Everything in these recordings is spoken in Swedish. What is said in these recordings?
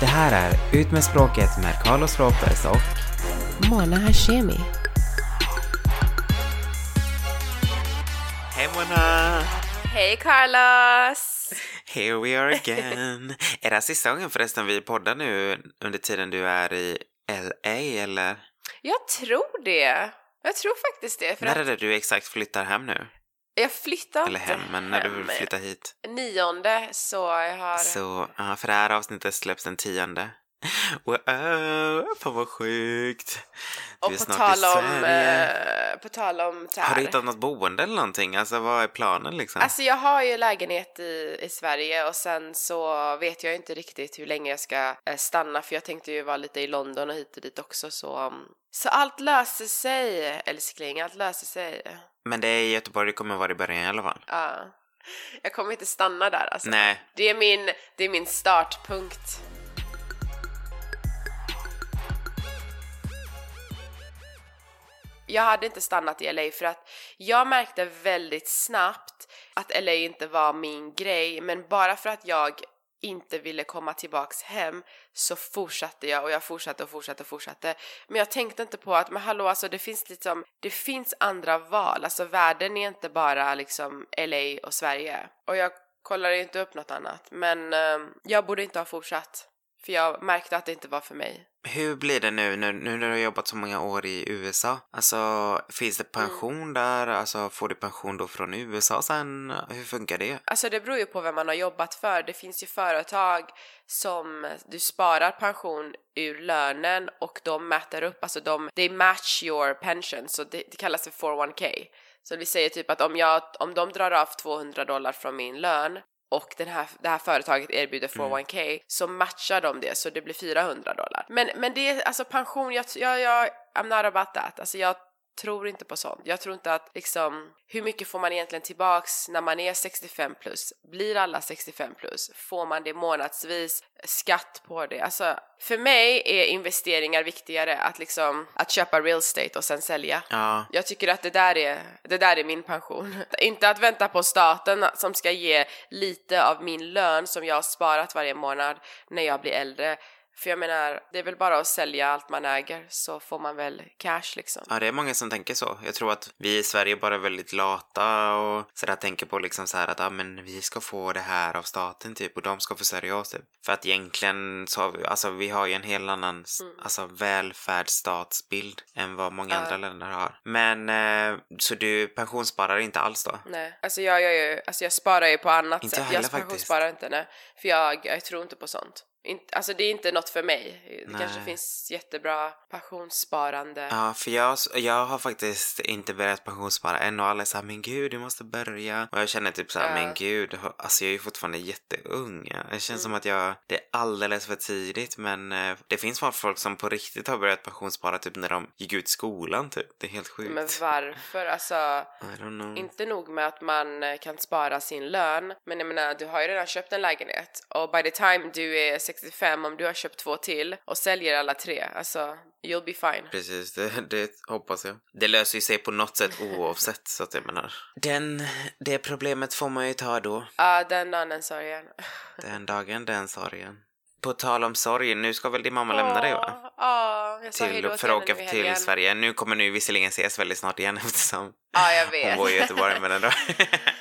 Det här är Ut med språket med Carlos Ropez och Mona Hashemi. Hej Mona! Hej Carlos! Here we are again. är det här sista gången förresten vi poddar nu under tiden du är i LA eller? Jag tror det. Jag tror faktiskt det. För När att är det du exakt flyttar hem nu? Jag flyttar Eller hem, men när du hem. flyttar hit. Nionde, så jag har... Så, ja, för det här avsnittet släpps den tionde. Wow, fan vad sjukt. Du och är på snart tal i om... Sverige. eh, på tal om så Har du hittat något boende eller någonting? Alltså vad är planen liksom? Alltså jag har ju lägenhet i, i Sverige och sen så vet jag inte riktigt hur länge jag ska eh, stanna för jag tänkte ju vara lite i London och hit och dit också så... um, Så allt löser sig älskling, allt löser sig. Men det är i Göteborg det kommer vara i början i alla fall. Ja. Jag kommer inte stanna där alltså. Nej, Det är min, det är min startpunkt. Jag hade inte stannat i LA för att jag märkte väldigt snabbt att LA inte var min grej men bara för att jag inte ville komma tillbaks hem så fortsatte jag och jag fortsatte och fortsatte och fortsatte. Men jag tänkte inte på att men hallå alltså det finns liksom, det finns andra val. Alltså världen är inte bara liksom LA och Sverige. Och jag kollade inte upp något annat men eh, jag borde inte ha fortsatt. För jag märkte att det inte var för mig. hur blir det nu, nu, nu när du har jobbat så många år i USA? Alltså, finns det pension Mm. där? Alltså, får du pension då från USA sen? Hur funkar det? Alltså det beror ju på vem man har jobbat för. Det finns ju företag som du sparar pension ur lönen och de mäter upp, alltså de, they match your pension, så det, det kallas för 401k. Så vi säger typ att om, jag, om de drar av 200 dollar från min lön och den här, det här företaget erbjuder 401k så matchar de det så det blir 400 dollar. Men, men det är alltså pension, jag, jag, jag I'm not about that. Alltså jag tror inte på sånt. Jag tror inte att liksom, hur mycket får man egentligen tillbaks när man är 65 plus? Blir alla 65 plus? Får man det månadsvis? Skatt på det? Alltså, för mig är investeringar viktigare att liksom, att köpa real estate och sen sälja. Ja, Jag tycker att det där är, det där är min pension. Inte att vänta på staten som ska ge lite av min lön som jag har sparat varje månad när jag blir äldre. För jag menar, det är väl bara att sälja allt man äger så får man väl cash liksom. Ja, det är många som tänker så. Jag tror att vi i Sverige bara är väldigt lata och sådär tänker på liksom så här att ah, men vi ska få det här av staten typ och de ska försörja oss typ. För att egentligen så har vi, alltså vi har ju en helt annan s- alltså välfärdsstatsbild än vad många Ja. andra länder har. Men eh, så du pensionssparar inte alls då? Nej, alltså jag gör ju, alltså jag sparar ju på annat Inte sätt. heller jag faktiskt. pensionssparar inte, nej. För jag, jag tror inte på sånt. Alltså det är inte något för mig. Det Nej. kanske finns jättebra pensionssparande. Ja, för jag, jag har faktiskt inte börjat pensionsspara än och alla är såhär men gud du måste börja. Och jag känner typ såhär Ja. men gud, alltså jag är ju fortfarande jätteung. Det känns Mm. som att jag, det är alldeles för tidigt men eh, det finns folk som på riktigt har börjat pensionsspara typ när de gick ut skolan typ. Det är helt sjukt. Men varför? Alltså, inte nog med att man eh, kan spara sin lön, men jag menar, du har ju redan köpt en lägenhet och by the time du är 65, om du har köpt två till och säljer alla tre, alltså, you'll be fine. Precis, det, det hoppas jag. Det löser ju sig på något sätt oavsett så att jag menar. Den, det problemet får man ju ta då. Ja, den dagen sorgen. Den dagen, den sorgen. På tal om sorg, nu ska väl din mamma lämna dig va? Ja, jag sa till, för att åka till helgen. Sverige. Nu kommer ni visserligen ses väldigt snart igen eftersom Ja, jag hon vet. bor i Göteborg men ändå.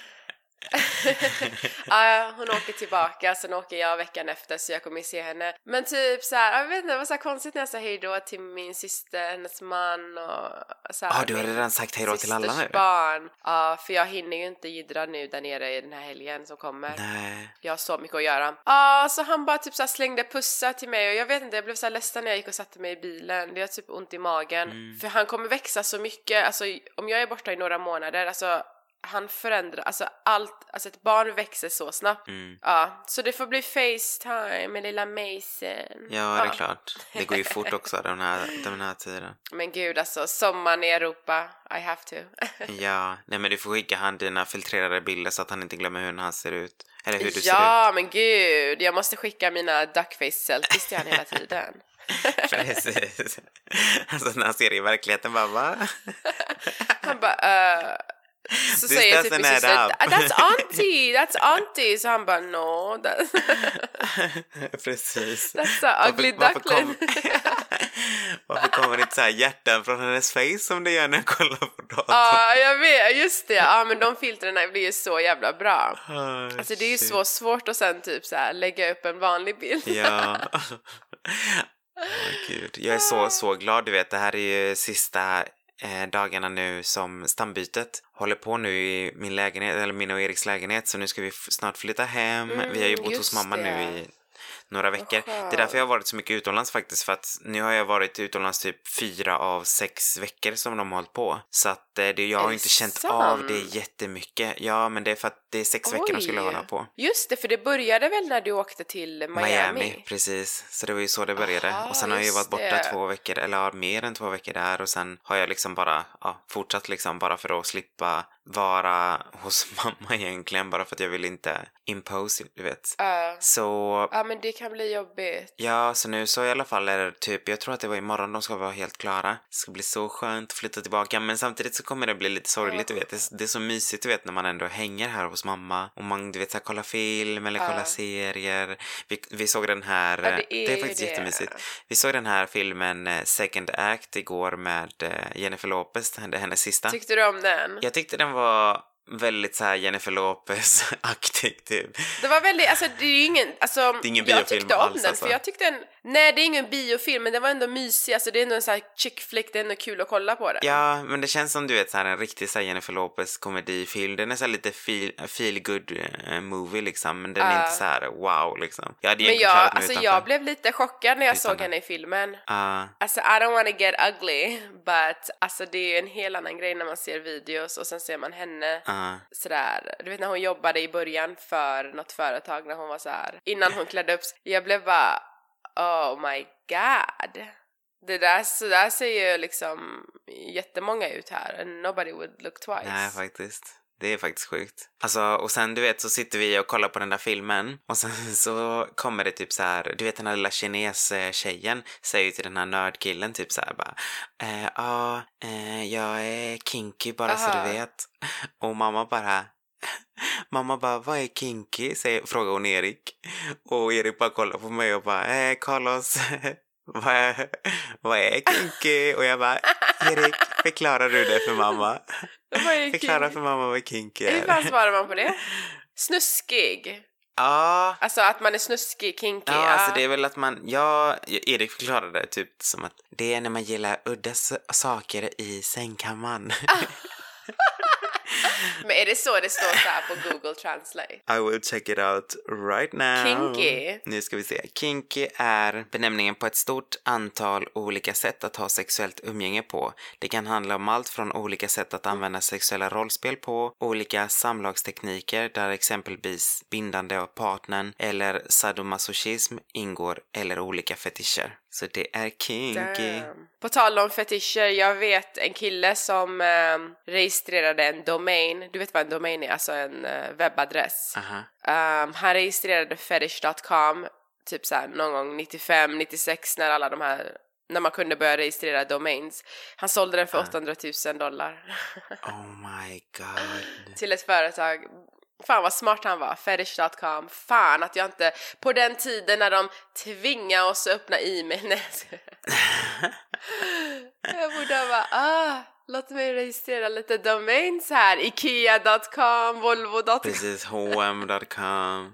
ja, hon åker tillbaka, sen åker jag veckan efter så jag kommer se henne. Men typ så här, jag vet inte, det var så konstigt när jag sa hejdå till min syster, hennes man och så här, Ja, du har redan sagt hejdå till alla nu? barn. Ja, för jag hinner ju inte jiddra nu där nere i den här helgen som kommer. Nej. Jag har så mycket att göra. Ja, så han bara typ så här slängde pussar till mig och jag vet inte, jag blev så här ledsen när jag gick och satte mig i bilen. Det gör typ ont i magen. Mm. För han kommer växa så mycket, alltså om jag är borta i några månader, alltså han förändrar, alltså allt, alltså ett barn växer så snabbt. Mm. Ja, så det får bli Facetime med lilla Mason. Ja, det är klart. Det går ju fort också den här, den här tiden. Men gud alltså, sommaren i Europa, I have to. Ja, nej men du får skicka han dina filtrerade bilder så att han inte glömmer hur han ser ut. Eller hur du ser ut. ja, men gud, jag måste skicka mina duckface selfies till honom hela tiden. Precis. Alltså när han ser det i verkligheten bara va? Han bara, uh, så This säger typ min syster up. That's auntie, that's auntie. Så han bara no. Precis. that's a ugly varför, duckling. varför kommer det inte så här hjärtan från hennes face som det gör när jag kollar på datorn? Ja, jag vet. Just det. Ja, men de filtrerna blir ju så jävla bra. Ah, Alltså det är ju shit. så svårt att sen typ så här lägga upp en vanlig bild. Ja. Åh, gud. Jag är så, så glad. Du vet, det här är ju sista eh, dagarna nu som stambytet håller på nu i min lägenhet, eller min och Eriks lägenhet, så nu ska vi snart flytta hem. vi har ju Mm, bott hos just mamma det. nu i några veckor. Det är därför jag har varit så mycket utomlands faktiskt, för att nu har jag varit utomlands typ fyra av sex veckor som de har hållit på. Så att eh, det, jag har inte känt av det jättemycket. Ja, men det är för att det är sex veckor de skulle Oj. hålla på. Just det, för det började väl när du åkte till Miami? precis. Så det var ju så det började. Aha, och sen har jag ju varit borta det. två veckor, eller mer än två veckor där och sen har jag liksom bara ja, fortsatt liksom bara för att slippa vara hos mamma egentligen, bara för att jag vill inte impose, du vet. Ja. Så ja, men det kan bli jobbigt. Ja, så nu så i alla fall är det typ, jag tror att det var imorgon de ska vara helt klara. Det ska bli så skönt att flytta tillbaka, men samtidigt så kommer det bli lite sorgligt, du vet. Det är, det är så mysigt, du vet, när man ändå hänger här hos mamma och man, du vet, så här, kollar film eller kollar serier. Vi, vi såg den här, det det är är ju faktiskt det. jättemysigt. Vi såg den här filmen eh, Second Act igår med eh, Jennifer Lopez, det är hennes sista. Tyckte du om den? Jag tyckte den var väldigt så här Jennifer Lopez-aktig typ. Det var väldigt, alltså det är ju ingen, alltså är ingen jag tyckte om alls, den alltså. för jag tyckte en, nej det är ingen biofilm men den var ändå mysig, alltså det är ändå en sån här chick flick, det är ändå kul att kolla på den. Ja, men det känns som du vet så här en riktig så här Jennifer Lopez komedifilm. Den är så här lite feel, feel good eh, movie liksom, men den är inte så här wow liksom. Jag hade men jag, alltså utanför. jag blev lite chockad när jag Utan såg henne i filmen. Ja, Alltså I don't wanna get ugly, but alltså det är ju en helt annan grej när man ser videos och sen ser man henne ja. sådär, du vet när hon jobbade i början för något företag när hon var så här innan hon klädde upp sig. Jag blev bara oh my god. Det där, så där ser ju liksom jättemånga ut här nobody would look twice. Nej, faktiskt. Det är faktiskt sjukt. Alltså, och sen du vet så sitter vi och kollar på den där filmen och sen så kommer det typ så här, du vet den här lilla kines-tjejen säger ju till den här nördkillen typ så här bara, eh, ja, eh, jag är kinky bara så Aha. du vet. Och mamma bara, mamma bara, vad är kinky? Säger, frågar hon Erik. Och Erik bara kollar på mig och bara, eh, Carlos, vad är, vad är kinky? Och jag bara, Erik, förklarar du det för mamma? Är Förklara för mamma vad kinky Hur fan är. svarar man på det? Snuskig. Ja, Alltså att man är snuskig, kinky. ja alltså det är väl att man, ja, Erik förklarade det typ som att det är när man gillar udda saker i sängkammaren. Men är det så det står så här på Google Translate? I will check it out right now. Kinky. Nu ska vi se. Kinky är benämningen på ett stort antal olika sätt att ha sexuellt umgänge på. Det kan handla om allt från olika sätt att använda sexuella rollspel på, olika samlagstekniker där exempelvis bindande av partnern eller sadomasochism ingår eller olika fetischer. Så det är kinky. Damn. På tal om fetischer, jag vet en kille som eh, registrerade en domain. Du vet vad en domain är? Alltså en eh, webbadress. Aha. Um, han registrerade fetish.com typ såhär någon gång 95, 96 när alla de här när man kunde börja registrera domains. Han sålde den för Ah. 800 000 dollar Oh my god. till ett företag. Fan vad smart han var, fetish.com. Fan att jag inte, på den tiden när de tvingade oss att öppna e-mail. Jag borde ha bara, ah, låt mig registrera lite domains här. Ikea.com, Volvo.com. Precis, H&M.com.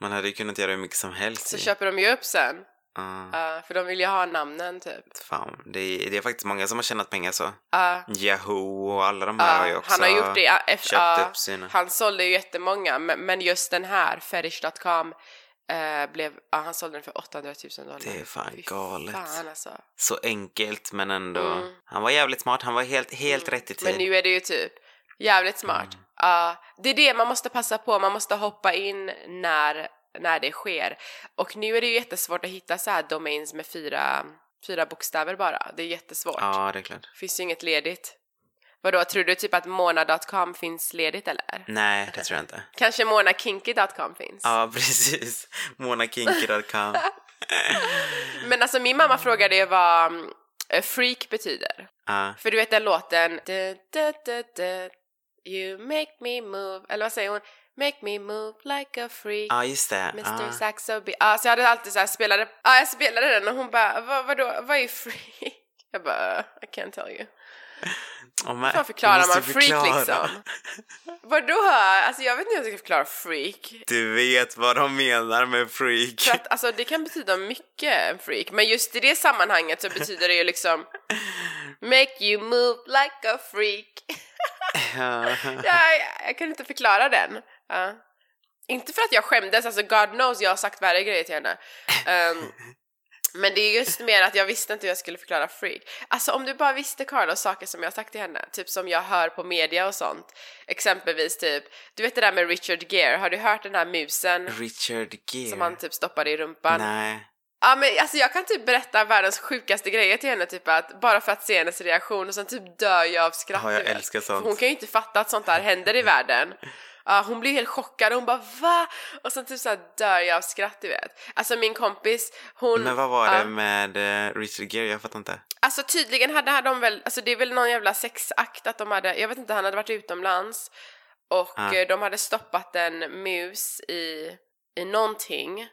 Man hade ju kunnat göra hur mycket som helst. Så ju. köper de ju upp sen. Ja. Uh, för de vill ju ha namnen typ. Fan, det är, det är faktiskt många som har tjänat pengar så. Uh, Yahoo och alla de här har ju också han har gjort det. Uh, köpt uh, upp sina. Han sålde ju jättemånga, men, men just den här, fetish.com, uh, blev, han sålde den för 800 000 dollar. Det är fan Fy galet. Fan alltså. Så enkelt men ändå. Mm. Han var jävligt smart, han var helt, helt rätt i tid. Men nu är det ju typ jävligt smart. Mm. Det är det man måste passa på, man måste hoppa in när, när det sker. Och nu är det ju jättesvårt att hitta så här domains med fyra, fyra bokstäver bara. Det är jättesvårt. Ja, det är klart. Finns ju inget ledigt. Vadå, tror du typ att mona.com finns ledigt eller? Nej, det tror jag inte. Kanske monakinky.com finns? Ja, precis. Monakinky.com. Men alltså min mamma frågade ju vad mm, eh, freak betyder. Ja, För du vet den låten... Du, du, du, du, You make me move, eller vad säger hon? Make me move like a freak. Ja, just det. Mr Ja. Saxo Beat. Ja, så jag hade alltid så här spelade, ja jag spelade den och hon bara, vad, vadå, vad är freak? Jag bara, I can't tell you. Oh, men, Hur förklarar man freak förklara. liksom? Vadå? Alltså jag vet inte hur jag ska förklara freak. Du vet vad de menar med freak. För att alltså det kan betyda mycket, freak. Men just i det sammanhanget så betyder det ju liksom Make you move like a freak. Ja. jag, jag kan inte förklara den. Ja. Inte för att jag skämdes, alltså God knows jag har sagt värre grejer till henne. Ehm, men det är just mer att jag visste inte hur jag skulle förklara freak. Alltså om du bara visste Carlos saker som jag har sagt till henne, typ som jag hör på media och sånt. Exempelvis typ, du vet det där med Richard Gere, har du hört den här musen Richard Gere. som han typ stoppade i rumpan? Nej. Ja men alltså jag kan typ berätta världens sjukaste grejer till henne typ att bara för att se hennes reaktion och sen typ dör jag av skratt. Ja, jag vet. älskar sånt. För hon kan ju inte fatta att sånt där händer i världen. Ja, hon blir helt chockad och hon bara va? Och sen typ såhär dör jag av skratt du vet. Alltså min kompis hon... Men vad var ja, det med eh, Richard Gere? Jag fattar inte. Alltså tydligen hade hade de väl, alltså det är väl någon jävla sexakt att de hade, jag vet inte, han hade varit utomlands och Ja. eh, de hade stoppat en mus i, i någonting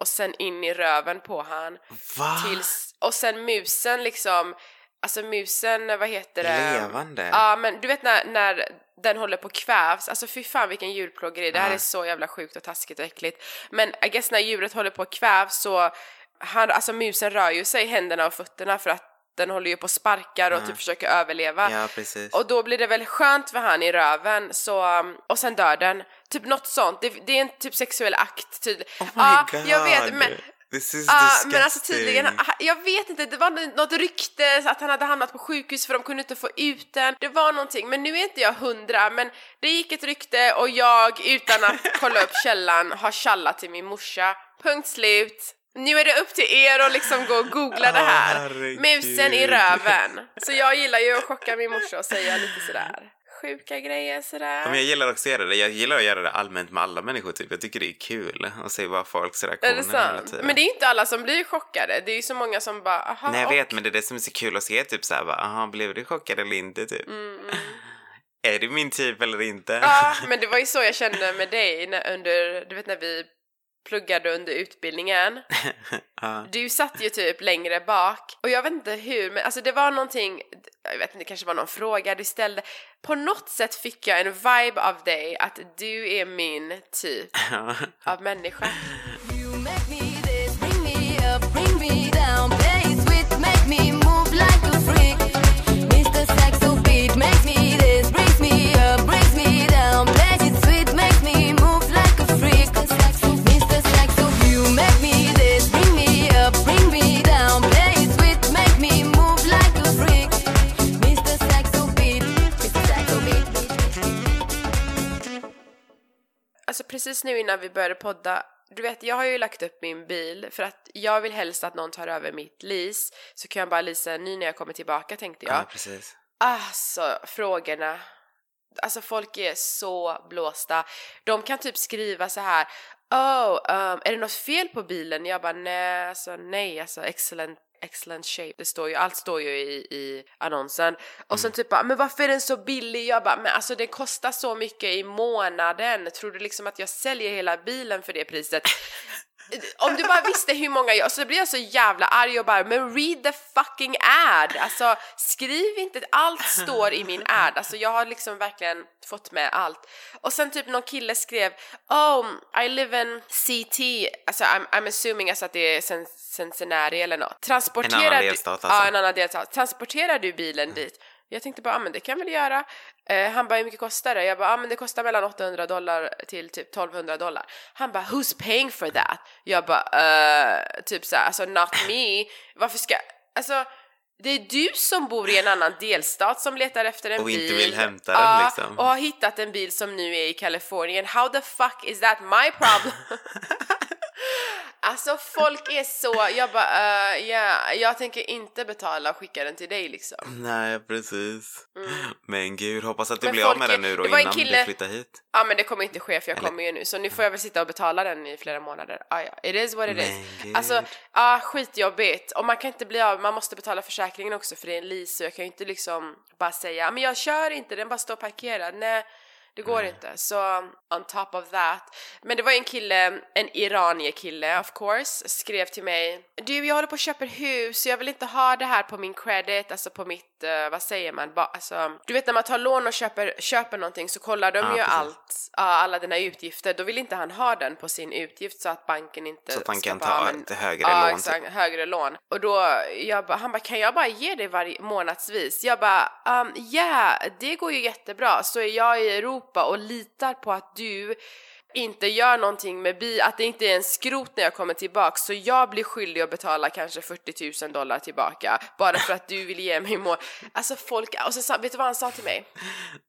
och sen in i röven på han Va? tills, och sen musen liksom, alltså musen, vad heter det? Levande? Ja men du vet när, när den håller på kvävs, alltså fy fan vilken djurplågeri, det här Ja. är så jävla sjukt och taskigt och äckligt. Men I guess när djuret håller på att kvävs så, han, alltså musen rör ju sig händerna och fötterna för att den håller ju på och sparkar och Ja. typ försöker överleva. Ja, precis. Och då blir det väl skönt för han i röven, så, och sen dör den. Typ något sånt, det, det är en typ sexuell akt tydligen. Oh my ja, god. jag vet, men This is disgusting. men alltså tydligen, ah, jag vet inte, det var något rykte att han hade hamnat på sjukhus för de kunde inte få ut den. Det var någonting, men nu är inte jag hundra, men det gick ett rykte och jag utan att kolla upp källan har tjallat till min morsa. Punkt slut. Nu är det upp till er att liksom gå och googla det här. Musen i röven. Så jag gillar ju att chocka min morsa och säga lite sådär sjuka grejer sådär. Ja, men jag gillar också att göra det. Jag gillar att göra det allmänt med alla människor typ. Jag tycker det är kul att se vad folks reaktioner är det hela sant? tiden. Men det är inte alla som blir chockade. Det är ju så många som bara aha, Nej jag och- vet men det är det som är så kul att se typ såhär bara, aha blev du chockad eller inte typ? Mm, mm. Är det min typ eller inte? Ja, men det var ju så jag kände med dig när, under, du vet när vi pluggade under utbildningen. ja. Du satt ju typ längre bak och jag vet inte hur, men alltså det var någonting, jag vet inte, det kanske var någon fråga du ställde. På något sätt fick jag en vibe av dig att du är min typ av människa. Precis nu innan vi började podda, du vet jag har ju lagt upp min bil för att jag vill helst att någon tar över mitt lease så kan jag bara leasa en ny när jag kommer tillbaka tänkte jag. ja precis. Alltså frågorna. Alltså folk är så blåsta. De kan typ skriva så här. Oh, um, är det något fel på bilen? Jag bara nej, alltså nej, alltså excellent excellent shape. Det står ju, allt står ju i, i annonsen. Och sen typ bara, men varför är den så billig? Jag bara, men alltså det kostar så mycket i månaden. Tror du liksom att jag säljer hela bilen för det priset? Om du bara visste hur många jag, så blir jag så jävla arg och bara men read the fucking ad! Alltså skriv inte, allt står i min ad, alltså jag har liksom verkligen fått med allt. Och sen typ någon kille skrev Oh, I live in CT, alltså I'm, I'm assuming alltså att det är Cin- Cincinnati eller något. Transporterar En annan delstat alltså. Ja, en annan delstat. Transporterar du bilen dit? Jag tänkte bara, ah, men det kan jag väl göra. Eh, han bara, hur mycket kostar det? Jag bara, ah, men det kostar mellan 800 dollar till typ 1200 dollar. Han bara, who's paying for that? Jag bara, eh, typ såhär, alltså not me. Varför ska, alltså det är du som bor i en annan delstat som letar efter en Och bil. inte vill hämta den, Ja, liksom. och har hittat en bil som nu är i Kalifornien. How the fuck is that my problem? Alltså folk är så, jag bara, uh, yeah, jag tänker inte betala och skicka den till dig liksom. Nej, precis. Men gud, hoppas att du Men blir av med är- den nu då innan kille- du flyttar hit. Ja men det kommer inte ske för jag Eller- kommer ju nu så nu får jag väl sitta och betala den i flera månader. Ah, ja. It is what it Men is. gud. Alltså, ja skitjobbigt. Och man kan inte bli av, man måste betala försäkringen också för det är en lease så jag kan ju inte liksom bara säga "Ah, men jag kör inte, den bara står parkerad. Nej, det går inte. Så on top of that. Men det var en kille, en iranier kille of course, skrev till mig Du jag håller på att köpa hus jag vill inte ha det här på min credit, alltså på mitt, eh, vad säger man, ba, alltså, du vet när man tar lån och köper, köper någonting så kollar de Ja, ju precis. allt, ja, alla dina utgifter, då vill inte han ha den på sin utgift så att banken inte Så att han kan bara, ta men- ett högre ja, lån. exakt, högre lån. Och då, jag bara, han bara, kan jag bara ge dig varje månadsvis? Jag bara, um, ja, det går ju jättebra. Så är jag i Europa och litar på att du inte gör någonting med bi, att det inte är en skrot när jag kommer tillbaka så jag blir skyldig att betala kanske 40 000 dollar tillbaka bara för att du vill ge mig mål. Alltså folk, och sa, vet du vad han sa till mig?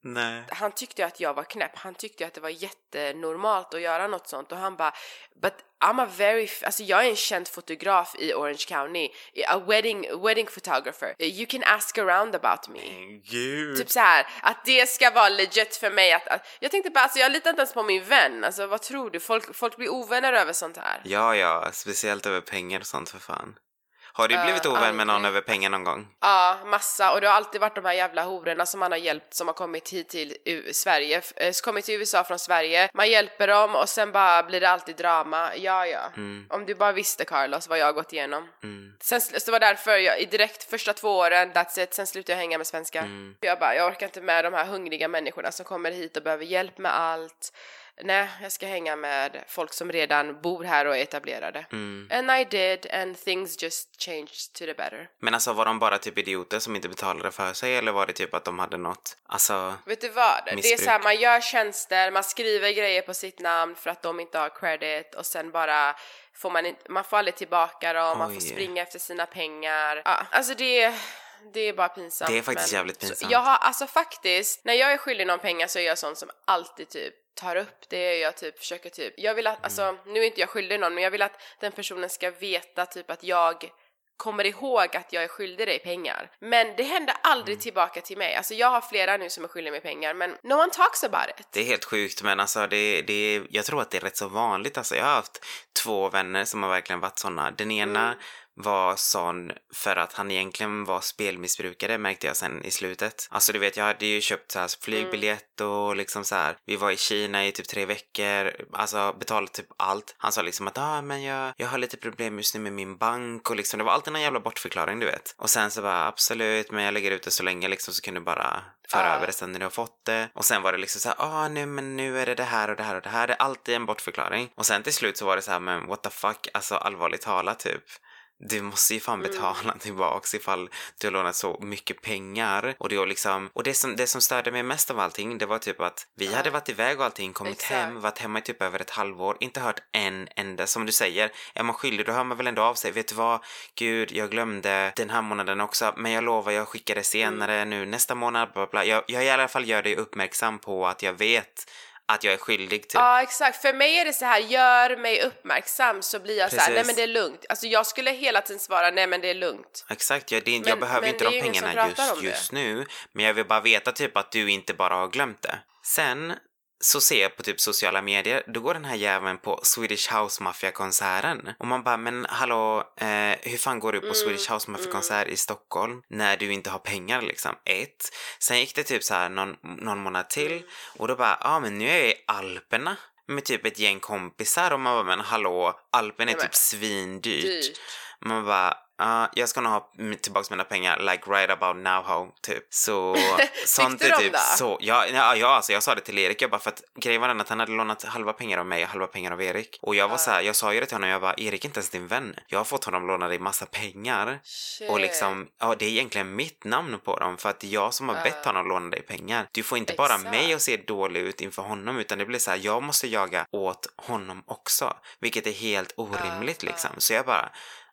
Nej. han tyckte att jag var knäpp, han tyckte att det var jättenormalt att göra något sånt och han bara But I'm a very, alltså jag är en känd fotograf i Orange County, a wedding, wedding photographer. You can ask around about me. Men Gud. Typ så här, att det ska vara legit för mig att, att jag tänkte bara alltså jag litar inte ens på min vän, alltså vad tror du? Folk, folk blir ovänner över sånt här. Ja, ja, speciellt över pengar och sånt för fan. Har du Eh, blivit ovän med någon över pengar någon gång? Ja, massa. Och det har alltid varit de här jävla hororna som man har hjälpt som har kommit hit till U- Sverige, eh, kommit till USA från Sverige. Man hjälper dem och sen bara blir det alltid drama. Ja, ja. Om du bara visste Carlos vad jag har gått igenom. Mm. Sen, så det var därför jag i direkt första två åren, that's it, sen slutade jag hänga med svenskar. Mm. Jag bara, jag orkar inte med de här hungriga människorna som kommer hit och behöver hjälp med allt. Nej, jag ska hänga med folk som redan bor här och är etablerade. Mm. And I did and things just changed to the better. Men alltså var de bara typ idioter som inte betalade för sig eller var det typ att de hade något, alltså, Vet du vad? Det är Missbruk. så här, man gör tjänster, man skriver grejer på sitt namn för att de inte har credit och sen bara får man inte, man får aldrig tillbaka dem, man Oj. får springa efter sina pengar. Ja, alltså det det är bara pinsamt. Det är faktiskt jävligt så pinsamt. Jag har, alltså faktiskt, när jag är skyldig någon pengar så är jag sån som alltid typ tar upp det, jag typ försöker typ, jag vill att, alltså nu är inte jag skyldig någon men jag vill att den personen ska veta typ att jag kommer ihåg att jag är skyldig dig pengar. Men det händer aldrig Mm. tillbaka till mig. Alltså jag har flera nu som är skyldiga mig pengar men no one talks about it. det är helt sjukt men alltså det, det, jag tror att det är rätt så vanligt alltså. Jag har haft två vänner som har verkligen varit såna. Den ena Mm. Var sån för att han egentligen var spelmissbrukare märkte jag sen i slutet. Alltså du vet, jag hade ju köpt så här flygbiljett och liksom så här. Vi var i Kina i typ tre veckor, alltså betalat typ allt. Han sa liksom att ah, men jag, jag har lite problem just nu med min bank och liksom det var alltid en jävla bortförklaring du vet. Och sen så bara absolut, men jag lägger ut det så länge liksom så kan du bara föra Ja. över det sen när du har fått det. Och sen var det liksom så här, ah nu men nu är det det här och det här och det här. Det är alltid en bortförklaring. Och sen till slut så var det så här, men what the fuck, alltså allvarligt talat typ. Du måste ju fan Mm. betala tillbaks ifall du har lånat så mycket pengar. Och det, liksom, och det, som, det som störde mig mest av allting, det var typ att vi hade varit iväg och allting, kommit Exakt. hem, varit hemma i typ över ett halvår, inte hört en enda. Som du säger, är man skyldig då hör man väl ändå av sig. Vet du vad? Gud, jag glömde den här månaden också, men jag lovar jag skickar det senare Mm. nu nästa månad. Bla, bla. Jag, jag i alla fall gör dig uppmärksam på att jag vet att jag är skyldig typ. Ja exakt, för mig är det så här, gör mig uppmärksam så blir jag så här, Precis. nej men det är lugnt. Alltså jag skulle hela tiden svara nej men det är lugnt. Exakt, jag, det, jag Men- behöver men inte de pengarna just, just nu. Men jag vill bara veta typ att du inte bara har glömt det. Sen så ser jag på typ sociala medier, då går den här jäveln på Swedish House Mafia-konserten. Och man bara, men hallå, eh, hur fan går du på Mm, Swedish House Mafia-konsert i Stockholm när du inte har pengar liksom? Ett. Sen gick det typ så här någon, någon månad till Mm. och då bara, ja ah, men nu är jag i Alperna med typ ett gäng kompisar och man bara, men hallå, Alpen är typ svindyrt. Dyrt. Man bara, ja, jag ska nog ha tillbaks mina pengar like right about now how, typ. Så sånt är typ då? så. Ja, ja, ja, alltså jag sa det till Erik, jag bara för att grejen var den att han hade lånat halva pengar av mig och halva pengar av Erik. Och jag var så här, jag sa ju det till honom, jag bara, Erik är inte ens din vän. Jag har fått honom låna dig massa pengar. Shit. Och liksom, ja det är egentligen mitt namn på dem för att det är jag som har bett honom låna dig pengar. Du får inte bara Exakt. mig att se dålig ut inför honom utan det blir så här, jag måste jaga åt honom också. Vilket är helt orimligt liksom. Så jag bara,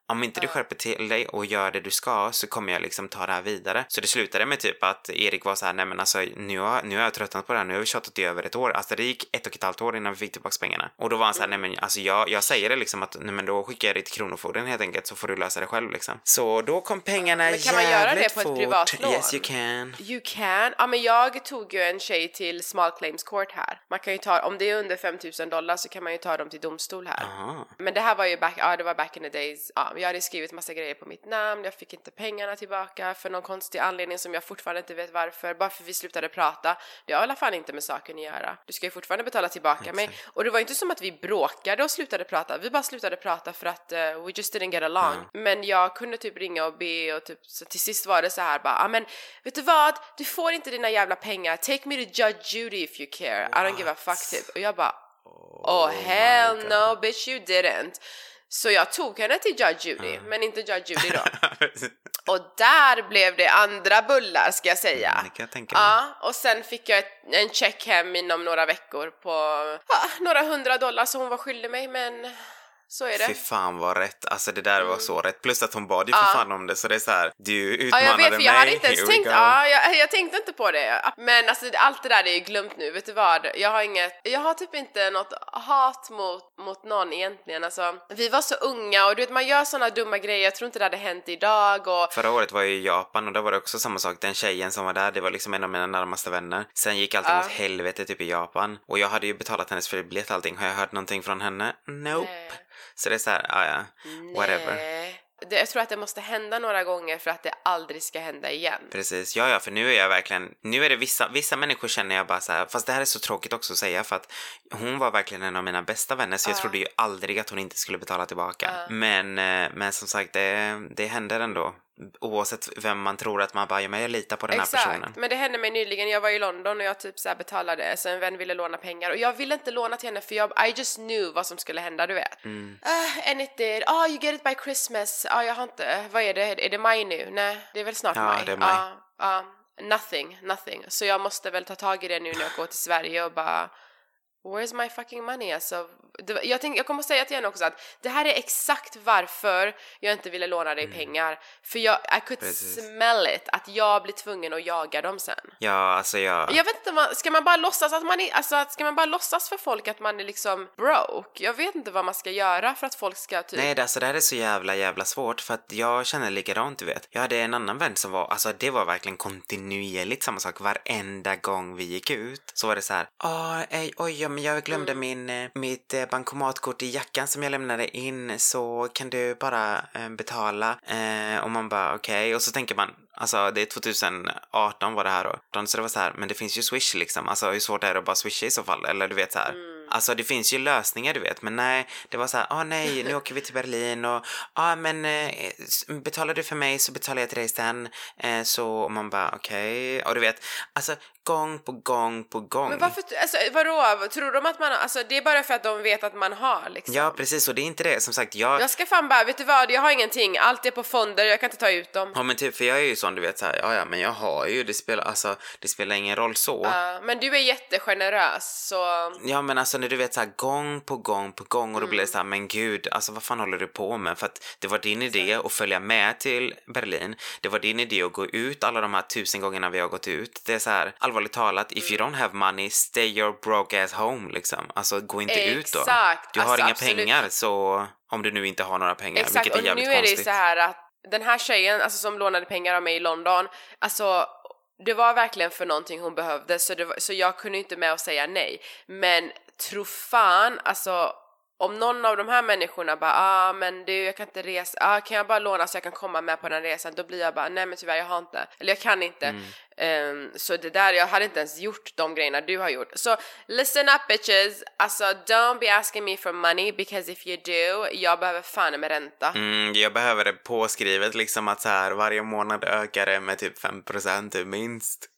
om inte du skärper till dig och gör det du ska så kommer jag liksom ta det här vidare. Så det slutade med typ att Erik var så här, nej men alltså nu har, nu har jag tröttnat på det här, nu har vi tjatat i över ett år. Alltså det gick ett och ett halvt år innan vi fick tillbaka pengarna. Och då var han så här, nej men alltså jag, jag säger det liksom att, nej men då skickar jag dig till Kronofogden helt enkelt så får du lösa det själv liksom. Så då kom pengarna Men kan man göra det jävligt på ett fort. privat lån? Yes you can. You can. Ja men jag tog ju en tjej till small claims court här. Man kan ju ta, om det är under 5000 dollar så kan man ju ta dem till domstol här. Aha. Men det här var ju back, ja det var back in the days. Ja, jag hade skrivit massa grejer på mitt namn, jag fick inte pengarna tillbaka för någon konstig anledning som jag fortfarande inte vet varför. Bara för vi slutade prata. Det har i alla fall inte med saken att göra. Du ska ju fortfarande betala tillbaka mig. Och det var inte som att vi bråkade och slutade prata. Vi bara slutade prata för att uh, we just didn't get along. Men jag kunde typ ringa och be och typ så till sist var det så här bara, ja men vet du vad? Du får inte dina jävla pengar. Take me to Judge Judy if you care. I don't give a fuck typ. Och jag bara, oh hell no bitch you didn't. Så jag tog henne till Judge Judy, men inte Judge Judy då. Och där blev det andra bullar ska jag säga. det kan jag. Ja, och sen fick jag ett, en check hem inom några veckor på ja, några hundra dollar som hon var skyldig mig, men så är Fy det. fan vad rätt, alltså det där var så rätt. Plus att hon bad ju för fan om det så det är så här, du Ja, utmanade jag vet, för jag mig, hade inte ens here tänkt, go. ja, jag, jag tänkte inte på det. Men alltså allt det där är ju glömt nu, vet du vad? Jag har inget, jag har typ inte något hat mot, mot någon egentligen. Alltså, vi var så unga och du vet man gör såna dumma grejer, jag tror inte det hade hänt idag och Förra året var jag i Japan och då var det också samma sak. Den tjejen som var där, det var liksom en av mina närmaste vänner. Sen gick allting Ja. åt helvete typ i Japan. Och jag hade ju betalat hennes flygbiljett och allting. Har jag hört någonting från henne? Nope. Nej. Så det är så här, ah, ja, whatever. Nej. Det, jag tror att det måste hända några gånger för att det aldrig ska hända igen. Precis, ja ja, för nu är jag verkligen, nu är det vissa, vissa människor känner jag bara så här, fast det här är så tråkigt också att säga för att hon var verkligen en av mina bästa vänner så jag trodde ju aldrig att hon inte skulle betala tillbaka. Men, eh, men som sagt, det, det händer ändå. Oavsett vem man tror att man bara, ja men jag litar på den här personen. Exakt, men det hände mig nyligen. Jag var i London och jag typ så betalade så en vän ville låna pengar och jag ville inte låna till henne för jag I just knew vad som skulle hända, du vet. Mm. Uh, and it did. Oh, you get it by Christmas. Ja, jag har inte. Vad är det? Är det maj nu? Nej, det är väl snart Ja, maj. det är maj. Ja, ja. nothing, nothing. Så jag måste väl ta tag i det nu när jag går till Sverige och bara Where's my fucking money? Alltså, det, jag, tänk, jag kommer säga till henne också att det här är exakt varför jag inte ville låna dig pengar. För jag, I could Mm. Precis. smell it, att jag blir tvungen att jaga dem sen. Ja, alltså jag... Jag vet inte, ska man bara låtsas att man är, alltså att ska man bara låtsas för folk att man är liksom broke? Jag vet inte vad man ska göra för att folk ska typ... Nej, det, alltså, det här är så jävla, jävla svårt för att jag känner likadant, du vet. Jag hade en annan vän som var, alltså det var verkligen kontinuerligt samma sak. Varenda gång vi gick ut så var det så här, "Ah, ej, oj, ja, men jag glömde Mm. min, eh, mitt eh, bankomatkort i jackan som jag lämnade in så kan du bara eh, betala? Eh, och man bara okej, och så tänker man, alltså det är 2018 var det här då. Så det var så här, men det finns ju swish liksom, alltså hur svårt är det att bara swisha i så fall? Eller du vet så här. Alltså det finns ju lösningar du vet, men nej, det var så här, ah nej, nu åker vi till Berlin och ja ah, men eh, betalar du för mig så betalar jag till dig sen. Eh, så och man bara okej, och du vet, alltså gång på gång på gång. Men varför, alltså vadå? Tror de att man har, alltså det är bara för att de vet att man har liksom. Ja precis, och det är inte det, som sagt, jag... Jag ska fan bara, vet du vad? Jag har ingenting, allt är på fonder, jag kan inte ta ut dem. Ja men typ, för jag är ju sån du vet såhär, ja ja men jag har ju, det spelar, alltså det spelar ingen roll så. Ja, men du är jättegenerös så... Ja men alltså när du vet såhär gång på gång på gång och då Mm. blir det såhär, men gud, alltså vad fan håller du på med? För att det var din idé att följa med till Berlin, det var din idé att gå ut alla de här tusen gångerna vi har gått ut. Det är så här allvarligt talat, if Mm. you don't have money, stay your broke ass home liksom. Alltså gå inte ut då. Exakt, Du har alltså, inga absolut. pengar så, om du nu inte har några pengar, Exakt, vilket är och nu jävligt är det konstigt. så här att den här tjejen, alltså som lånade pengar av mig i London, alltså det var verkligen för någonting hon behövde så, var, så jag kunde inte med att säga nej. Men tro fan, alltså om någon av de här människorna bara ah men du jag kan inte resa, ah kan jag bara låna så jag kan komma med på den resan? Då blir jag bara nej men tyvärr jag har inte, eller jag kan inte. Ehm, så det där, jag hade inte ens gjort de grejerna du har gjort. Så listen up bitches, alltså don't be asking me for money because if you do, jag behöver fan med ränta. Mm, jag behöver det påskrivet liksom att så här varje månad ökar det med typ 5% typ minst.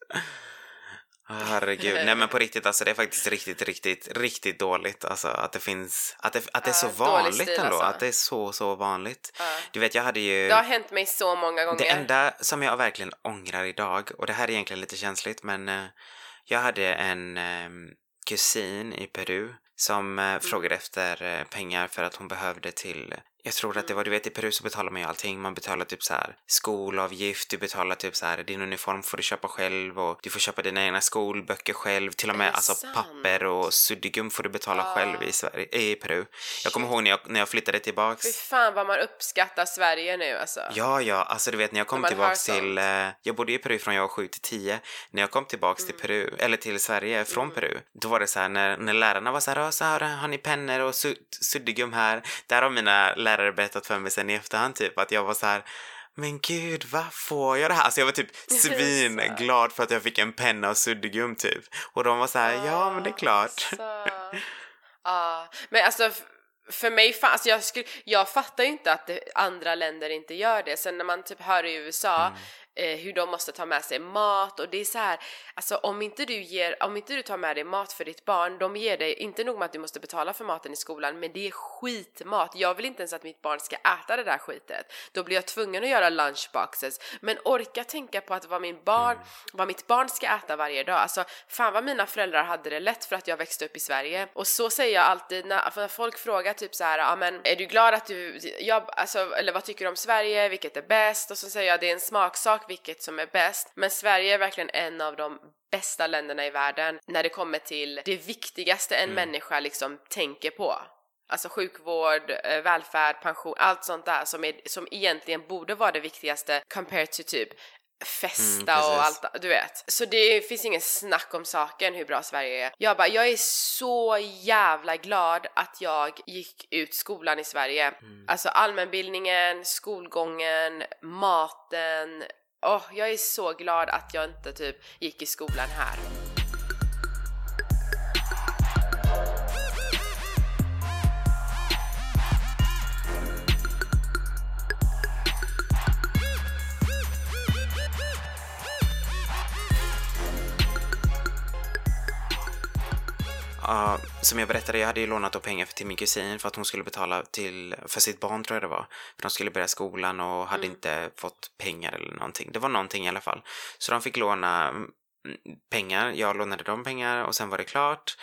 Ah, Herregud, nej men på riktigt alltså det är faktiskt riktigt, riktigt, riktigt dåligt alltså att det finns, att det, att det är så dålig vanligt stil, ändå, alltså. att det är så, så vanligt. Ja. Du vet jag hade ju... Det har hänt mig så många gånger. Det enda som jag verkligen ångrar idag, och det här är egentligen lite känsligt, men eh, jag hade en eh, kusin i Peru som Mm. eh, frågade efter eh, pengar för att hon behövde till Jag tror att det var, du vet i Peru så betalar man ju allting. Man betalar typ så här skolavgift, du betalar typ så här din uniform får du köpa själv och du får köpa dina egna skolböcker själv. Till och med alltså sant? papper och suddgum får du betala Ah. själv i, Sverige, i Peru. Jag kommer ihåg när jag, när jag flyttade tillbaks. Fy fan vad man uppskattar Sverige nu alltså. Ja, ja, alltså du vet när jag kom tillbaks till, eh, jag bodde i Peru från jag var 7 till 10. När jag kom tillbaks Mm. till Peru, eller till Sverige från Peru, då var det så här när, när lärarna var så här, "Ja, så här, har ni pennor och su- suddgum här? Där har mina lärare berättat för mig sen i efterhand typ att jag var så här men gud, vad får jag det här? Alltså jag var typ svinglad för att jag fick en penna och suddgum typ. Och de var så här, ja men det är klart. Ja, men alltså för mig, fa- alltså jag, skulle, jag fattar ju inte att det, andra länder inte gör det. Sen när man typ hör i USA Mm. Eh, hur de måste ta med sig mat och det är så här, alltså om inte du ger, om inte du tar med dig mat för ditt barn, de ger dig, inte nog med att du måste betala för maten i skolan, men det är skitmat. Jag vill inte ens att mitt barn ska äta det där skitet. Då blir jag tvungen att göra lunchboxes. Men orka tänka på att vad min barn, vad mitt barn ska äta varje dag. Alltså fan vad mina föräldrar hade det lätt för att jag växte upp i Sverige. Och så säger jag alltid när folk frågar typ så här, ja men är du glad att du, jag, alltså, eller vad tycker du om Sverige, vilket är bäst? Och så säger jag det är en smaksak vilket som är bäst. Men Sverige är verkligen en av de bästa länderna i världen när det kommer till det viktigaste en människa liksom tänker på. Alltså sjukvård, eh, välfärd, pension, allt sånt där som, är, som egentligen borde vara det viktigaste compared to typ festa Mm, och allt, du vet. Så det finns ingen snack om saken hur bra Sverige är. Jag bara, jag är så jävla glad att jag gick ut skolan i Sverige. Mm. Alltså allmänbildningen, skolgången, maten. Åh, jag är så glad att jag inte typ gick i skolan här. Ja, som jag berättade, jag hade ju lånat då pengar till min kusin för att hon skulle betala till, för sitt barn tror jag det var. För de skulle börja skolan och hade inte fått pengar eller någonting. Det var någonting i alla fall. Så de fick låna mm, pengar, jag lånade dem pengar och sen var det klart.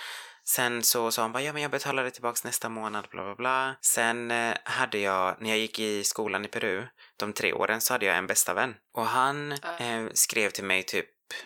Sen så sa han bara, ja men jag betalar det tillbaks nästa månad, bla bla bla. Sen eh, hade jag, när jag gick i skolan i Peru, de tre åren, så hade jag en bästa vän. Och han Ja. eh, skrev till mig typ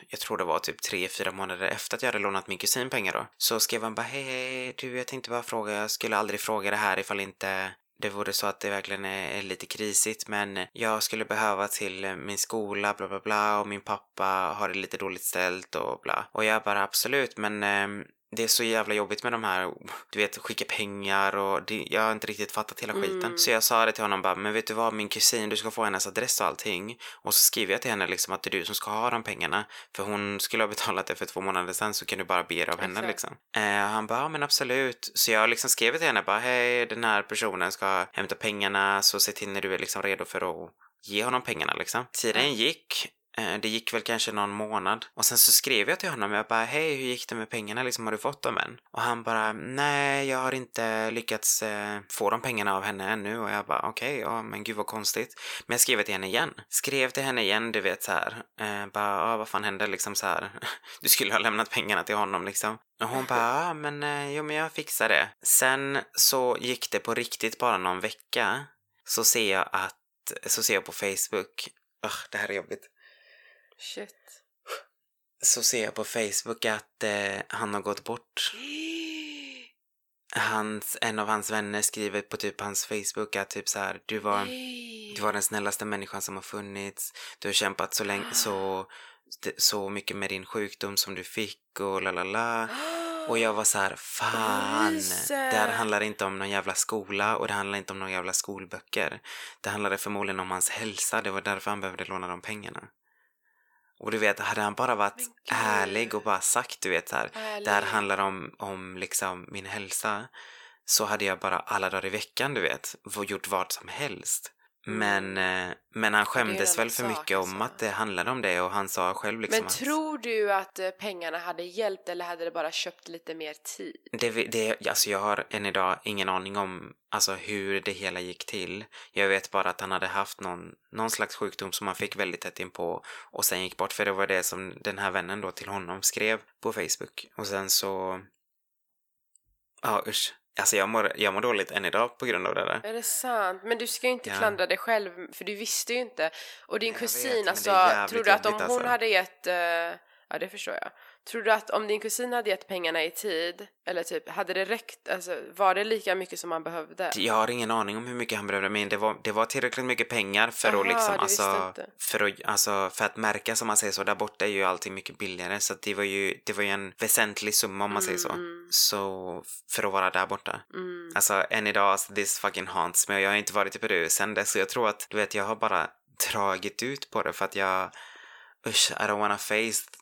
jag tror det var typ tre, fyra månader efter att jag hade lånat min kusin pengar då. Så skrev han bara hej, hej, du jag tänkte bara fråga, jag skulle aldrig fråga det här ifall inte det vore så att det verkligen är, är lite krisigt men jag skulle behöva till min skola bla bla bla och min pappa har det lite dåligt ställt och bla. Och jag bara absolut men eh, det är så jävla jobbigt med de här, du vet, skicka pengar och det, jag har inte riktigt fattat hela skiten. Mm. Så jag sa det till honom bara, men vet du vad min kusin, du ska få hennes adress och allting. Och så skriver jag till henne liksom att det är du som ska ha de pengarna. För hon skulle ha betalat det för två månader sedan så kan du bara be det av henne Exakt. liksom. Eh, han bara, ja men absolut. Så jag liksom skrev till henne bara, hej den här personen ska hämta pengarna så se till när du är liksom redo för att ge honom pengarna liksom. Tiden gick. Eh, det gick väl kanske någon månad och sen så skrev jag till honom, jag bara hej hur gick det med pengarna liksom, har du fått dem än? Och han bara nej jag har inte lyckats eh, få de pengarna av henne ännu och jag bara okej, ja men gud vad konstigt. Men jag skrev till henne igen. Skrev till henne igen, du vet så här. Eh, bara ja vad fan hände liksom så här. Du skulle ha lämnat pengarna till honom liksom. Och hon bara ja men eh, jo men jag fixar det. Sen så gick det på riktigt bara någon vecka. Så ser jag att, så ser jag på Facebook, Ugh, det här är jobbigt Shit. så ser jag på Facebook att eh, han har gått bort. Hans, en av hans vänner skriver på typ hans Facebook att typ så här, du var, Nej. du var den snällaste människan som har funnits. Du har kämpat så länge, så, så mycket med din sjukdom som du fick och la la la. Och jag var så här, fan. Det här handlar inte om någon jävla skola och det handlar inte om några jävla skolböcker. Det handlade förmodligen om hans hälsa. Det var därför han behövde låna de pengarna. Och du vet, hade han bara varit ärlig och bara sagt, du vet så här, Ärlig. det här handlar om, om liksom min hälsa. Så hade jag bara alla dagar i veckan, du vet, gjort vad som helst. Men, eh, men han skämdes väl för mycket om att det handlade om det och han sa själv liksom Men att... tror du att eh, pengarna hade hjälpt eller hade det bara köpt lite mer tid? Det, det, alltså jag har än idag ingen aning om alltså hur det hela gick till. Jag vet bara att han hade haft någon, någon slags sjukdom som han fick väldigt tätt in på och sen gick bort för det var det som den här vännen då till honom skrev på Facebook. Och sen så... Ja usch. Alltså jag mår, jag mår dåligt än idag på grund av det där. Är det sant? Men du ska ju inte Ja. klandra dig själv för du visste ju inte. Och din Jag vet, kusin, är alltså, tror du att om hon alltså. hade gett, eh, ja det förstår jag. Tror du att om din kusin hade gett pengarna i tid, eller typ, hade det räckt, alltså var det lika mycket som man behövde? Jag har ingen aning om hur mycket han behövde, men det var, det var tillräckligt mycket pengar för Aha, att liksom, alltså, för att, alltså, för att märka som man säger så, där borta är ju allting mycket billigare, så det var ju, det var ju en väsentlig summa om man säger så. Så, för att vara där borta. Mm. Alltså, än idag, alltså, this fucking haunts me och jag har inte varit i Peru sen dess, så jag tror att, du vet, jag har bara dragit ut på det för att jag, usch, I don't wanna face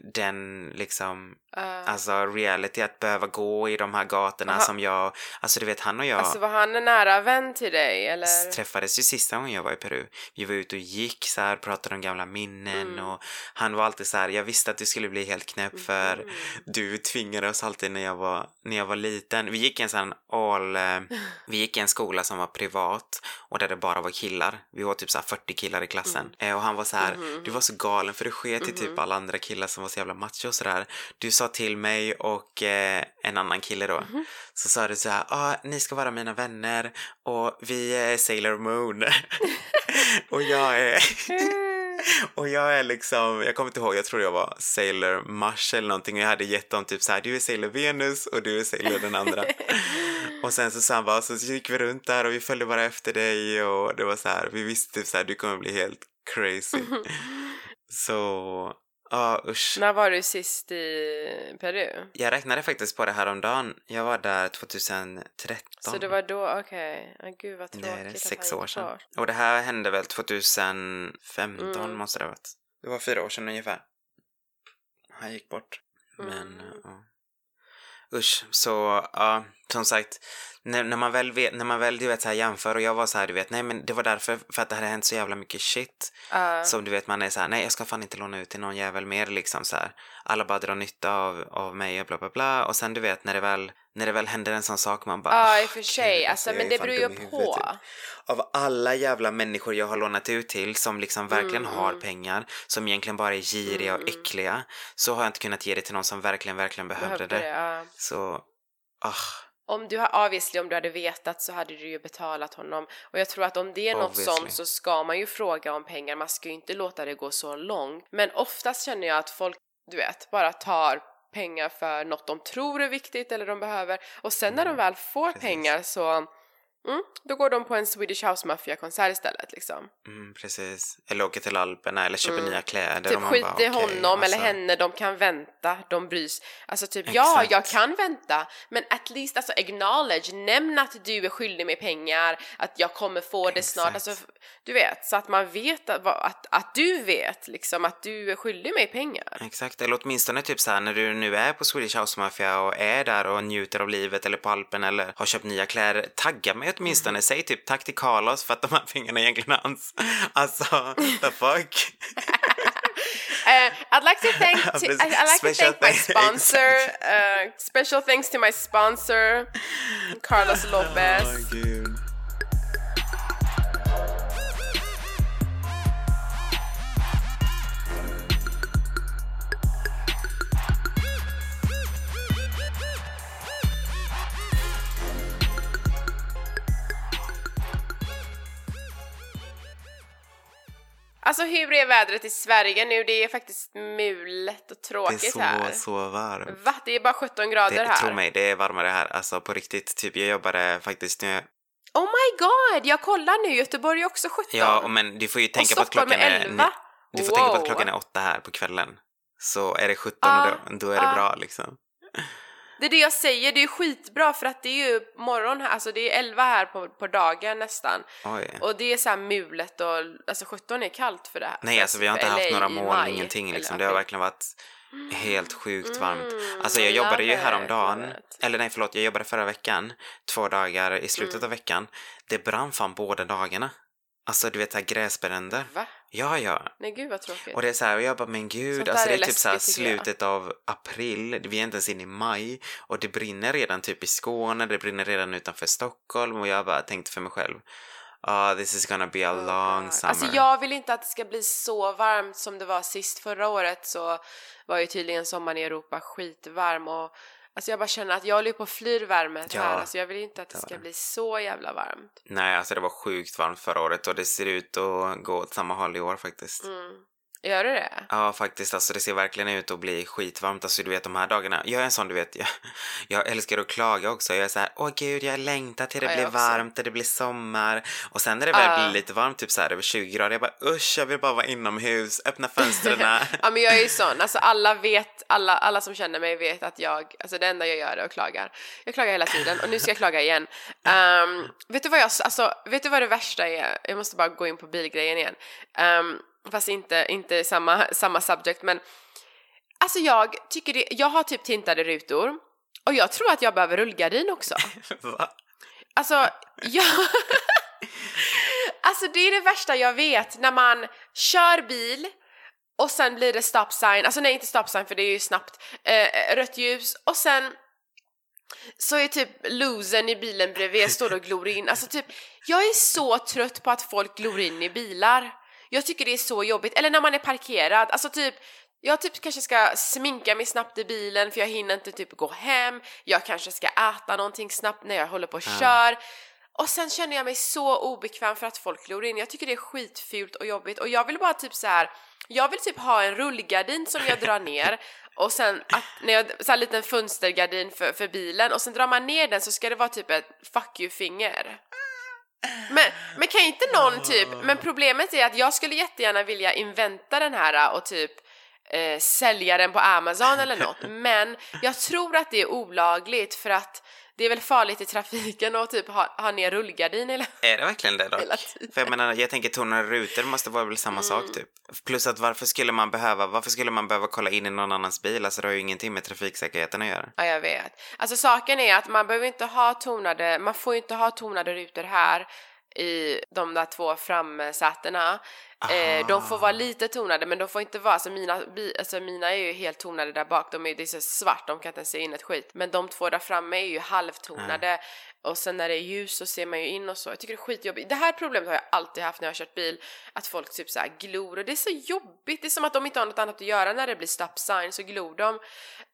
den liksom, Uh, alltså reality att behöva gå i de här gatorna Aha. som jag, alltså du vet han och jag Alltså var han en nära vän till dig eller? träffades ju sista gången jag var i Peru. Vi var ute och gick så här, pratade om gamla minnen och han var alltid så här, jag visste att du skulle bli helt knäpp för du tvingade oss alltid när jag var, när jag var liten. Vi gick i en sån all, eh, vi gick i en skola som var privat och där det bara var killar. Vi var typ så här 40 killar i klassen. Eh, och han var så här, du var så galen för du sket i typ alla andra killar som var så jävla macho och sådär. Du sa till mig och eh, en annan kille då, så sa du så här, ah, ni ska vara mina vänner och vi är Sailor Moon. och jag är... Och jag är liksom, jag kommer inte ihåg, jag tror jag var Sailor Mars eller någonting och jag hade gett dem typ så här, du är Sailor Venus och du är Sailor den andra. och sen så sa han bara, så gick vi runt där och vi följde bara efter dig och det var så här, vi visste typ så här, du kommer bli helt crazy. så, ja usch. När var du sist i Peru? Jag räknade faktiskt på det här om dagen. Jag var där 2013. Så det var då, okej. Ah, gud vad tråkigt Det är sex år sedan. bort. Och det här hände väl 2015 Mm. måste det ha varit. Det var fyra år sedan ungefär. Han gick bort. Men, Mm. ja. Usch, så ja, som sagt. När, när man väl vet, när man väl du vet så här jämför och jag var så här du vet, nej men det var därför, för att det hade hänt så jävla mycket shit. Ah, Som du vet man är så här, nej jag ska fan inte låna ut till någon jävel mer liksom så här. Alla bara drar nytta av, av mig och bla bla bla. Och sen du vet när det väl, när det väl händer en sån sak man bara, Ja, "Ah, i och för sig. Alltså, men det beror ju dum i huvudet", på. typ av alla jävla människor jag har lånat ut till som liksom verkligen Mm, har mm. pengar, som egentligen bara är giriga och Mm. äckliga, så har jag inte kunnat ge det till någon som verkligen, verkligen behövde, Behövde det. det, ja. Så, ah, Om du har, obviously, om du hade vetat så hade du ju betalat honom. Och jag tror att om det är något Obviously. sånt så ska man ju fråga om pengar. Man ska ju inte låta det gå så långt. Men oftast känner jag att folk, du vet, bara tar pengar för något de tror är viktigt eller de behöver. Och sen när de väl får Mm, Precis. pengar så, mm, då går de på en Swedish House Mafia-konsert istället liksom. mm, precis. Eller åker till Alperna eller köper Mm. nya kläder. Typ skit i honom eller alltså, henne, de kan vänta, de brys. Alltså typ, ja, Exakt. jag kan vänta, men at least alltså acknowledge, nämn att du är skyldig mig pengar, att jag kommer få det snart, Exakt. alltså du vet, så att man vet att, att, att du vet liksom att du är skyldig mig pengar. Exakt, eller åtminstone typ så här när du nu är på Swedish House Mafia och är där och njuter av livet eller på Alpen eller har köpt nya kläder, tagga mig åtminstone, säg typ tack till Carlos för att de här pengarna egentligen är hans. Alltså, the fuck? Uh, I'd like to thank, to, I'd like to thank my sponsor, uh, special thanks to my sponsor, Carlos Lopez. Åh, Alltså hur är vädret i Sverige nu? Det är faktiskt mulet och Det tråkigt är så, här. så varmt. Va? Det är bara 17 grader Det, här. tro mig, det är varmare här. Alltså på riktigt, typ jag jobbade faktiskt nu. Oh my god, jag kollar nu, Göteborg är också 17. Ja, men du får ju tänka och på att klockan är är... 11. Du får tänka på Wow. att klockan är åtta här på kvällen. Så är det 17 Ah, då, då är det ah. bra liksom. Det är det jag säger, det är skitbra för att det är ju morgon här, alltså det är 11 här på, på dagen nästan. Oj. Och det är så här mulet och alltså 17 är kallt för det här. Nej, alltså vi har inte för haft LA några moln, ingenting liksom. Det har verkligen varit helt sjukt varmt. Mm, Alltså jag jobbade ju häromdagen, eller nej förlåt, jag jobbade förra veckan, två dagar i slutet Mm. av veckan. Det brann fan båda dagarna. Alltså du vet såhär gräsbränder. Va? Ja, ja. Nej gud vad tråkigt. Och det är så här, och jag bara men gud, Sånt alltså det är typ så här slutet av april, vi är inte ens inne i maj och det brinner redan typ i Skåne, det brinner redan utanför Stockholm och jag bara tänkte för mig själv, ah this is gonna be a long summer. Alltså jag vill inte att det ska bli så varmt som det var sist. Förra året så var ju tydligen sommaren i Europa skitvarm och Alltså jag bara känner att jag håller på att flyr värmet Ja, här. Alltså jag vill inte att det ska bli så jävla varmt. Nej, alltså det var sjukt varmt förra året och det ser ut att gå åt samma håll i år faktiskt. Mm. Gör du det? Ja, faktiskt. Alltså det ser verkligen ut att bli skitvarmt. Alltså du vet de här dagarna. Jag är en sån, du vet. Jag, jag älskar att klaga också. Jag är så här, åh gud, jag längtar till det Ja, blir varmt, till det blir sommar. Och sen när det väl Ja. blir lite varmt, typ så här över 20 grader, jag bara usch, jag vill bara vara inomhus, öppna fönstren. Ja men jag är ju sån, alltså alla vet, alla, alla som känner mig vet att jag, alltså det enda jag gör är att klagar. Jag klagar hela tiden och nu ska jag klaga igen. Ehm, vet du vad jag, alltså vet du vad det värsta är? Jag måste bara gå in på bilgrejen igen. Um, fast inte, inte samma, samma subject men alltså jag tycker det, jag har typ tintade rutor och jag tror att jag behöver rullgardin också. Va? Alltså, jag... alltså det är det värsta jag vet när man kör bil och sen blir det stop sign, alltså nej inte stop sign för det är ju snabbt, eh, rött ljus och sen så är typ losern i bilen bredvid står och glor in, alltså typ jag är så trött på att folk glor in i bilar. Jag tycker det är så jobbigt, eller när man är parkerad, alltså typ jag typ kanske ska sminka mig snabbt i bilen för jag hinner inte typ gå hem, jag kanske ska äta någonting snabbt när jag håller på och kör. Och sen känner jag mig så obekväm för att folk glor in. Jag tycker det är skitfult och jobbigt. Och jag vill bara typ så här. Jag vill typ ha en rullgardin som jag drar ner. Och sen att när jag, så här liten fönstergardin för, för bilen. Och sen drar man ner den så ska det vara typ ett fuck you finger. Men, men kan inte någon typ, men problemet är att jag skulle jättegärna vilja inventa den här och typ eh, sälja den på Amazon eller något. Men jag tror att det är olagligt för att det är väl farligt i trafiken att typ ha, ha ner rullgardin eller Är det verkligen det? Hela. Mm. För jag menar, jag tänker tonade rutor måste vara väl samma sak typ. Plus att varför skulle man behöva, varför skulle man behöva kolla in i någon annans bil? Alltså det har ju ingenting med trafiksäkerheten att göra. Ja, jag vet. Alltså saken är att man behöver inte ha tonade, man får ju inte ha tonade rutor här i de där två framsätena. Eh, de får vara lite tonade men de får inte vara, alltså mina, alltså mina är ju helt tonade där bak, de är, det är så svart, de kan inte se in ett skit. Men de två där framme är ju halvtonade och sen när det är ljus så ser man ju in och så. Jag tycker det är skitjobbigt. Det här problemet har jag alltid haft när jag har kört bil, att folk typ så här glor och det är så jobbigt. Det är som att de inte har något annat att göra när det blir stop sign så glor de.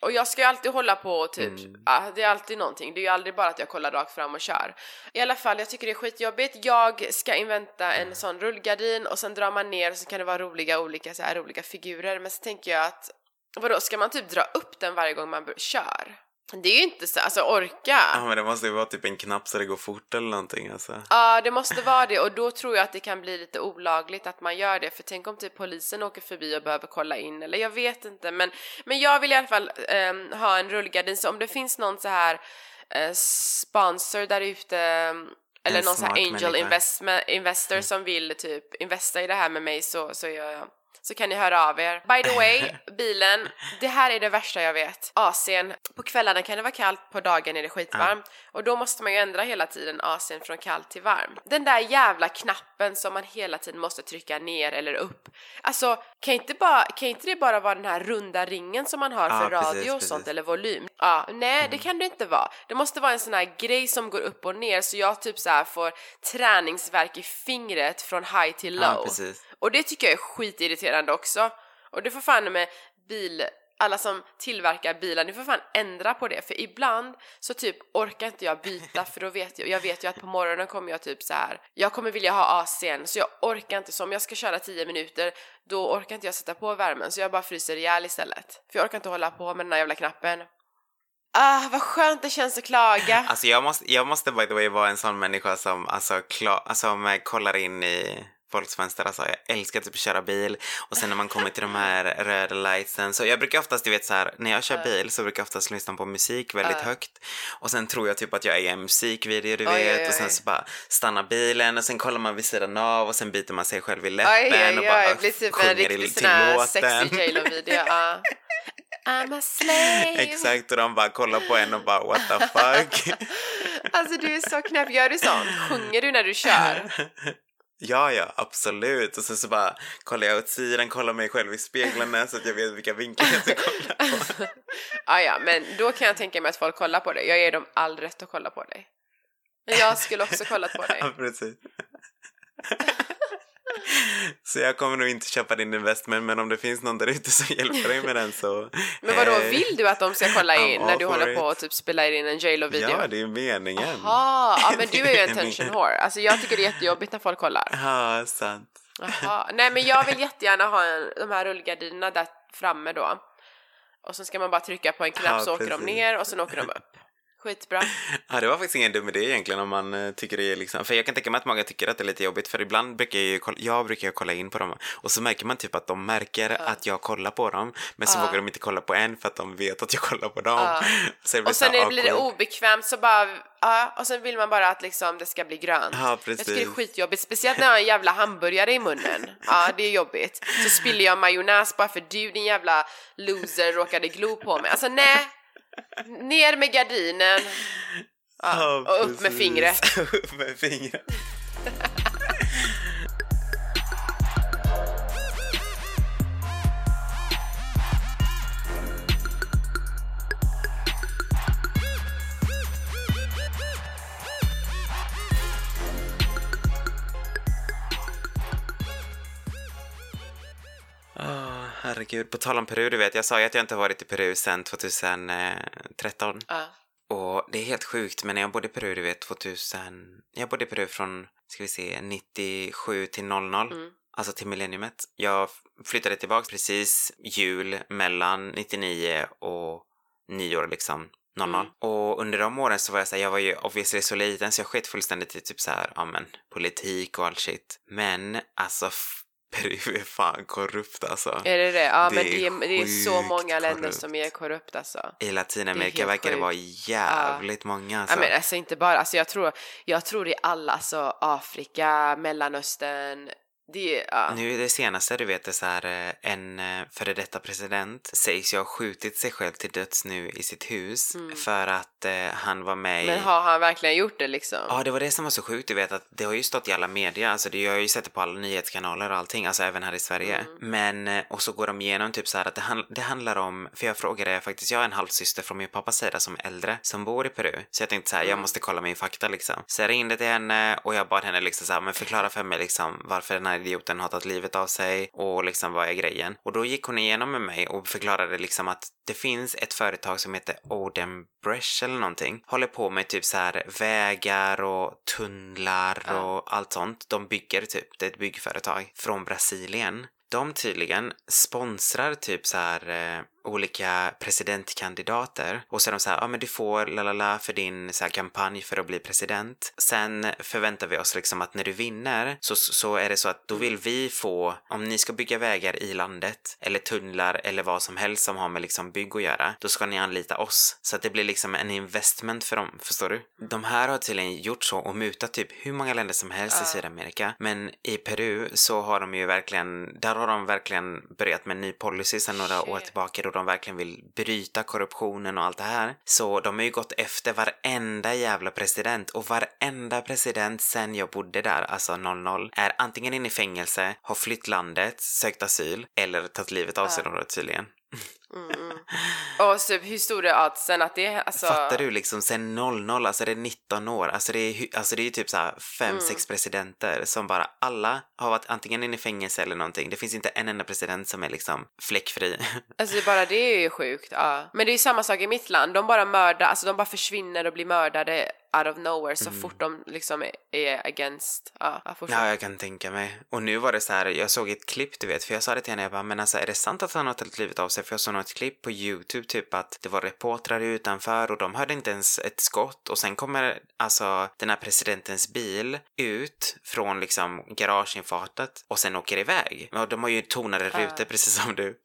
Och jag ska ju alltid hålla på och typ, ja, det är alltid någonting. Det är ju aldrig bara att jag kollar rakt fram och kör. I alla fall, jag tycker det är skitjobbigt. Jag ska inventa en sån rullgardin och sen drar man ner och så kan det vara roliga olika så här roliga figurer. Men så tänker jag att vadå, ska man typ dra upp den varje gång man kör? Det är ju inte så, alltså orka. Ja men det måste ju vara typ en knapp så det går fort eller någonting alltså. Ja, det måste vara det. Och då tror jag att det kan bli lite olagligt att man gör det. För tänk om typ polisen åker förbi och behöver kolla in eller jag vet inte. Men, men jag vill i alla fall ehm, ha en rullgardin. Så om det finns någon så här eh, sponsor där ute ehm, eller En någon så här angel investment, investor som vill typ investa i det här med mig så, så gör jag så kan ni höra av er. By the way, bilen, det här är det värsta jag vet. AC'n, på kvällarna kan det vara kallt, på dagen är det skitvarmt. Och då måste man ju ändra hela tiden AC'n från kallt till varm. Den där jävla knappen som man hela tiden måste trycka ner eller upp. Alltså, kan inte, bara, kan inte det bara vara den här runda ringen som man har Ja, för radio precis, och sånt precis. eller volym? Ja, nej det kan det inte vara. Det måste vara en sån här grej som går upp och ner så jag typ så här får träningsverk i fingret från high till low. Ja. Och det tycker jag är skitirriterande också. Och det får fan med bil, alla som tillverkar bilar, ni får fan ändra på det. För ibland så typ orkar inte jag byta för då vet jag, jag vet ju att på morgonen kommer jag typ så här. jag kommer vilja ha AC'n så jag orkar inte, så om jag ska köra 10 minuter då orkar inte jag sätta på värmen så jag bara fryser ihjäl istället. För jag orkar inte hålla på med den här jävla knappen. Ah, vad skönt det känns att klaga. Alltså jag måste, jag måste by the way vara en sån människa som alltså, kla, alltså, som eh, kollar in i fönster. Alltså, jag älskar typ att köra bil och sen när man kommer till de här röda lightsen så jag brukar oftast, du vet så här, när jag kör bil så brukar jag oftast lyssna på musik väldigt högt och sen tror jag typ att jag är i en musikvideo du Oj, vet oj, och sen oj. så bara stannar bilen och sen kollar man vid sidan av och sen biter man sig själv i läppen Oj, oj, och oj, bara det blir typ en riktig sån här sexy. I'm a slave. Exakt och de bara kollar på en och bara what the fuck. Alltså du är så knäpp, gör du sånt? Sjunger du när du kör? Ja, ja, absolut. Och sen så bara kollar jag åt sidan, kollar mig själv i speglarna så att jag vet vilka vinklar jag ska kolla på. Ah, ja, men då kan jag tänka mig att folk kollar på dig. Jag ger dem all rätt att kolla på dig. Men jag skulle också kollat på dig. Ja, precis. Så jag kommer nog inte köpa din investment men om det finns någon där ute som hjälper dig med den så... Men vadå, eh, vill du att de ska kolla in när du håller it. på och typ spelar in en J Lo-video? Ja, det är meningen. Jaha, ja men du är ju en min- whore. Alltså jag tycker det är jättejobbigt när folk kollar. Ja, sant. Jaha. Nej men jag vill jättegärna ha en, de här rullgardinerna där framme då. Och så ska man bara trycka på en knapp Ja, så åker de ner och sen åker de upp. Skitbra. Ja, det var faktiskt ingen dum idé egentligen om man eh, tycker det är liksom, för jag kan tänka mig att många tycker att det är lite jobbigt för ibland brukar jag ju kolla, jag brukar kolla in på dem och så märker man typ att de märker att jag kollar på dem men så Ja. vågar de inte kolla på en för att de vet att jag kollar på dem. Ja. Så det blir Och sen är- blir det obekvämt så bara, ja, och sen vill man bara att liksom det ska bli grönt. Ja, Jag tycker det är precis. skitjobbigt, speciellt när jag har en jävla hamburgare i munnen. Ja, det är jobbigt. Så spiller jag majonnäs bara för du din jävla loser råkade glo på mig. Alltså nej, ner med gardinen. Ja, och upp med fingret. upp med fingret. Herregud. På tal om Peru, du vet, jag sa ju att jag inte varit i Peru sedan 2013. Ja. Och det är helt sjukt, men när jag bodde i Peru, du vet, 2000... Jag bodde i Peru från, ska vi se, 97 till 00. Mm. Alltså till millenniumet. Jag flyttade tillbaka precis jul mellan 99 och nyår liksom. 00. Mm. Och under de åren så var jag så här, jag var ju obviously så liten så jag sket fullständigt i typ så här, ja men, politik och all shit. Men alltså, Peru är fan korrupt alltså. Är det det? Ja, Det men är det är, det är så många länder korrupt. som är korrupt alltså. I Det Latinamerika helt verkar det vara jävligt många alltså. Ja, men alltså inte bara, alltså jag tror, jag tror i alla, alltså Afrika, Mellanöstern, det ja. Nu är det senaste du vet är så här eh, en eh, före detta president sägs ju ha skjutit sig själv till döds nu i sitt hus för att eh, han var med Mm. Men i... har han verkligen gjort det liksom? Ja, det var det som var så sjukt, du vet att det har ju stått i alla media, alltså det, jag har ju sett det på alla nyhetskanaler och allting, alltså även här i Sverige. Mm. Men, eh, och så går de igenom typ så här att det, handl- det handlar om, för jag frågade faktiskt, jag har en halvsyster från min pappas sida som är äldre, som bor i Peru. Så jag tänkte så här, Mm. jag måste kolla min fakta liksom. Så jag ringde till henne och jag bad henne liksom så här, men förklara för mig liksom varför den här idioten har tagit livet av sig och liksom vad är grejen. Och då gick hon igenom med mig och förklarade liksom att det finns ett företag som heter Odembrecht eller någonting. Håller på med typ så här vägar och tunnlar Ja. och allt sånt. De bygger typ, det är ett byggföretag från Brasilien. De tydligen sponsrar typ så här eh, olika presidentkandidater och så är de så här, ja ah, men du får lalala för din så här, kampanj för att bli president. Sen förväntar vi oss liksom att när du vinner så, så är det så att då vill vi få, om ni ska bygga vägar i landet eller tunnlar eller vad som helst som har med liksom bygg att göra, då ska ni anlita oss. Så att det blir liksom en investment för dem, förstår du? De här har tydligen gjort så och mutat typ hur många länder som helst i Sydamerika. Men i Peru så har de ju verkligen, där har de verkligen börjat med en ny policy sedan några år tillbaka då de verkligen vill bryta korruptionen och allt det här. Så de har ju gått efter varenda jävla president och varenda president sen jag bodde där, alltså 00, är antingen inne i fängelse, har flytt landet, sökt asyl eller tagit livet av sig då tydligen. Och så hur stor är oddsen att det är, alltså... Fattar du liksom sen 00, alltså det är 19 år, alltså det är, alltså det är ju typ såhär fem, Mm. sex presidenter som bara alla har varit antingen inne i fängelse eller någonting. Det finns inte en enda president som är liksom fläckfri. Alltså bara det är ju sjukt, ja. Men det är ju samma sak i mitt land, de bara mördar, alltså de bara försvinner och blir mördade out of nowhere så fort de liksom är, against, ja. Mm. Ja, jag kan tänka mig. Och nu var det så här, jag såg ett klipp du vet, för jag sa det till henne, jag bara, men alltså är det sant att han har tagit livet av sig? För jag såg något klipp på YouTube typ att det var reportrar utanför och de hörde inte ens ett skott och sen kommer alltså den här presidentens bil ut från liksom garageinfartet och sen åker iväg. Och de har ju tonade rutor precis som du.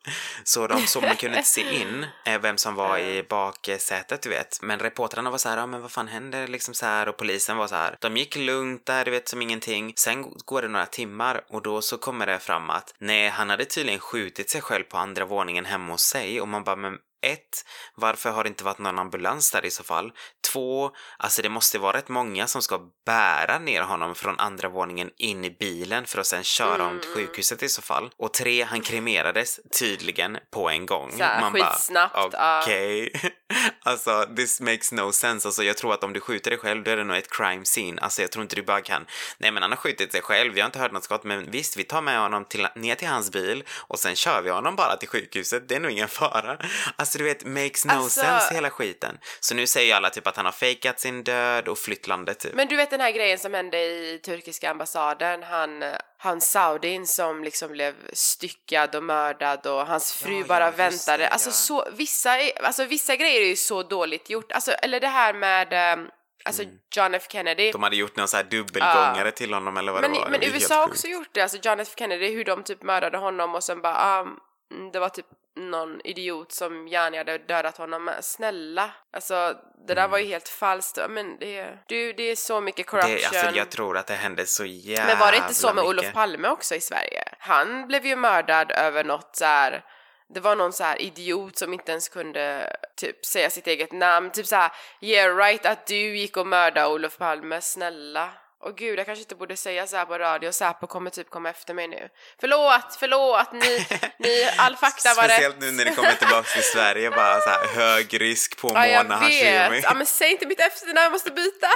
Så de så man kunde inte se in vem som var i baksätet du vet. Men reportrarna var så här, ja men vad fan händer liksom så här och polisen var så här. De gick lugnt där du vet som ingenting. Sen går det några timmar och då så kommer det fram att nej han hade tydligen skjutit sig själv på andra våningen hemma hos sig och man bara men ett, varför har det inte varit någon ambulans där i så fall? Två, alltså det måste vara rätt många som ska bära ner honom från andra våningen in i bilen för att sen köra honom Mm. till sjukhuset i så fall. Och tre, han kremerades tydligen på en gång. Så här, skitsnabbt. Okej. alltså, this makes no sense. Alltså, jag tror att om du skjuter dig själv, då är det nog ett crime scene. Alltså, jag tror inte du bara kan... Nej, men han har skjutit sig själv. Vi har inte hört något skott, men visst, vi tar med honom till, ner till hans bil och sen kör vi honom bara till sjukhuset. Det är nog ingen fara. Alltså, du vet, makes no Alltså- sense hela skiten. Så nu säger ju alla typ att han har fejkat sin död och flytt landet typ. Men du vet den här grejen som hände i turkiska ambassaden, han, han saudin som liksom blev styckad och mördad och hans fru Ja, bara ja, väntade. det, alltså, ja. så, vissa, alltså vissa grejer är ju så dåligt gjort. Alltså, eller det här med ehm, alltså John F Kennedy. Mm. De hade gjort någon så här dubbelgångare till honom eller vad Men, det var. men Det USA har också gjort det, alltså John F Kennedy, hur de typ mördade honom och sen bara, mm, det var typ någon idiot som gärna hade dödat honom. Men Snälla, alltså det där var ju helt falskt. Men det, är- du, det är så mycket corruption. Det, alltså, jag tror att det hände så jävla Men var det inte så med mycket. Olof Palme också i Sverige? Han blev ju mördad över något så här. Det var någon så här idiot som inte ens kunde typ säga sitt eget namn. Typ så här, yeah right att du gick och mördade Olof Palme, snälla. Och gud, jag kanske inte borde säga så här på radio, Säpo kommer typ komma efter mig nu. Förlåt, förlåt, ni, ni all fakta var rätt. Speciellt nu när det kommer tillbaka till Sverige, bara så här hög risk på Ja, jag Mona Hashimi. vet. Ja, men säg inte mitt efternamn, jag måste byta.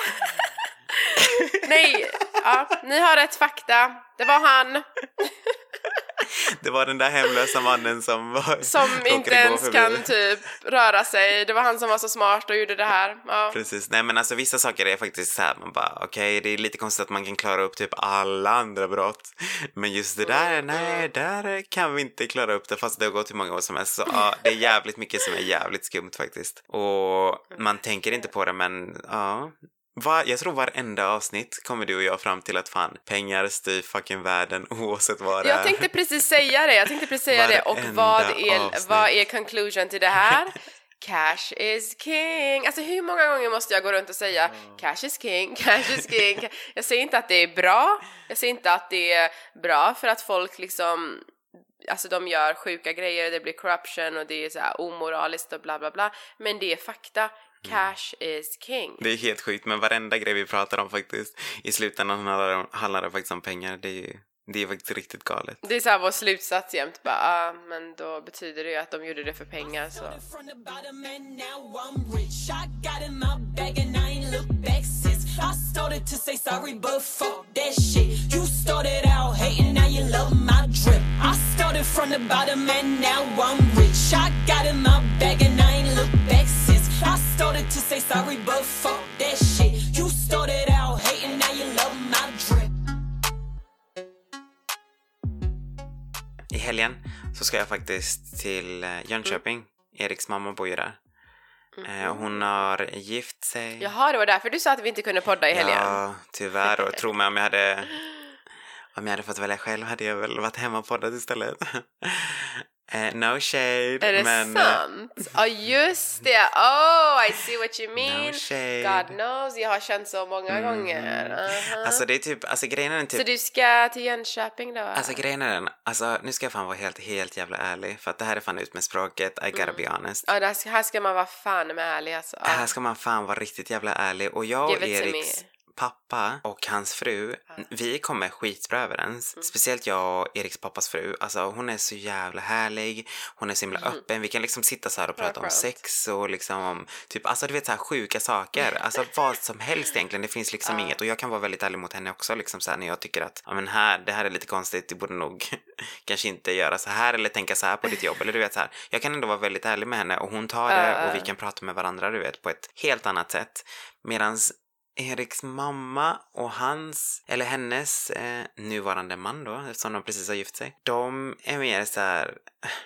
Nej, ja, ni har rätt fakta. Det var han Det var den där hemlösa mannen som var, som inte ens kan typ röra sig. Det var han som var så smart och gjorde det här. Ja. Precis. Nej men alltså vissa saker är faktiskt så här, man bara okej det är lite konstigt att man kan klara upp typ alla andra brott. Men just det där, nej där kan vi inte klara upp det fast det har gått hur många år som helst. Så ja, det är jävligt mycket som är jävligt skumt faktiskt. Och man tänker inte på det men ja. Va, jag tror varenda avsnitt kommer du och jag fram till att fan, pengar styr fucking världen oavsett vad det är. Jag tänkte precis säga det, jag tänkte precis säga det. Och vad är, avsnitt. vad är conclusion till det här? Cash is king. Alltså hur många gånger måste jag gå runt och säga cash is king, cash is king. Jag säger inte att det är bra, jag säger inte att det är bra för att folk liksom Alltså de gör sjuka grejer, det blir corruption och det är så här omoraliskt och bla bla bla. Men det är fakta. Cash is king. Det är helt sjukt, men varenda grej vi pratar om faktiskt, i slutändan handlar det, handlar det faktiskt om pengar. Det är ju det är faktiskt riktigt galet. Det är så här vår slutsats jämt bara, ah, men då betyder det ju att de gjorde det för pengar så. I started to say sorry, but fuck that shit. You started out hating, now you love my drip. I helgen så ska jag faktiskt till eh, Jönköping. Eriks mamma bor ju där. Eh, hon har gift sig. Jaha, det var därför du sa att vi inte kunde podda i helgen. Ja, tyvärr. Och tro mig om jag hade om jag hade fått välja själv hade jag väl varit hemma och poddat istället. Eh, no shade. Är det men, eh, sant? Ja, just det. Oh, I see what you mean. No shade. God knows, jag har känt så många gånger. Aha. Alltså det är typ, alltså grejen är typ Så du ska till Jönköping då? Alltså grejen är den, alltså nu ska jag fan vara helt, helt jävla ärlig för att det här är fan ut med språket, I gotta be honest. Ja, ska, här ska man vara fan med ärlig alltså. Här ska man fan vara riktigt jävla ärlig och jag och me. Pappa och hans fru, vi kommer skitbra överens. Mm. Speciellt jag och Eriks pappas fru. Alltså hon är så jävla härlig, hon är så himla öppen. Vi kan liksom sitta så här och prata om sex och liksom om typ, alltså du vet så här sjuka saker. Alltså vad som helst egentligen. Det finns liksom inget och jag kan vara väldigt ärlig mot henne också liksom så här när jag tycker att ja men här, det här är lite konstigt, du borde nog kanske inte göra så här eller tänka så här på ditt jobb eller du vet så här. Jag kan ändå vara väldigt ärlig med henne och hon tar det och vi kan prata med varandra du vet på ett helt annat sätt. Medans Eriks mamma och hans, eller hennes eh, nuvarande man då, eftersom de precis har gift sig. De är mer så här.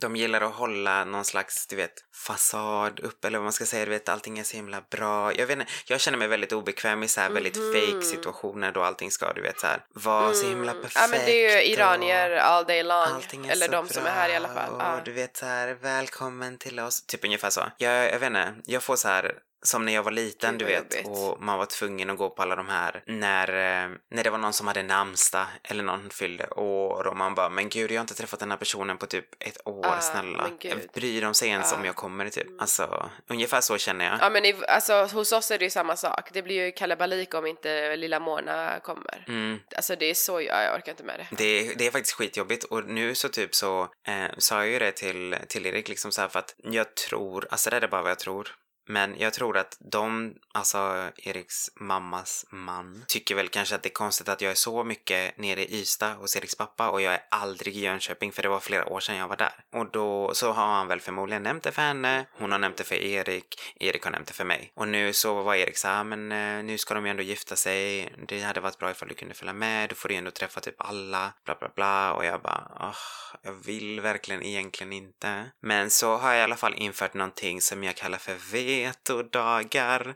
De gillar att hålla någon slags, du vet, fasad upp eller vad man ska säga, du vet, allting är så himla bra. Jag vet inte, jag känner mig väldigt obekväm i så här väldigt fake situationer då allting ska, du vet, så här, vara så himla perfekt. Mm. Ja men det är ju och- iranier all day long. Eller de som är här i alla fall. bra Ja. Och du vet så här, välkommen till oss. Typ ungefär så. Jag, jag vet inte, jag får så här som när jag var liten, du vet, jobbigt. och man var tvungen att gå på alla de här när, eh, när det var någon som hade namnsdag eller någon fyllde år och man bara, men gud, jag har inte träffat den här personen på typ ett år, Ah, snälla. Bryr de sig ens Ah. om jag kommer, typ? Alltså, ungefär så känner jag. Ja men i, alltså, hos oss är det ju samma sak. Det blir ju kalabalik om inte lilla Mona kommer. Mm. Alltså det är så, ja, jag orkar inte med det. Det, det är faktiskt skitjobbigt och nu så typ så eh, sa jag ju det till, till Erik liksom så här för att jag tror, alltså det är bara vad jag tror. Men jag tror att de, alltså Eriks mammas man, tycker väl kanske att det är konstigt att jag är så mycket nere i Ystad hos Eriks pappa och jag är aldrig i Jönköping för det var flera år sedan jag var där. Och då så har han väl förmodligen nämnt det för henne, hon har nämnt det för Erik, Erik har nämnt det för mig. Och nu så var Erik så här, ah, men eh, nu ska de ju ändå gifta sig, det hade varit bra ifall du kunde följa med, då får du ju ändå träffa typ alla, bla bla bla. Och jag bara, oh, jag vill verkligen egentligen inte. Men så har jag i alla fall infört någonting som jag kallar för vetodagar.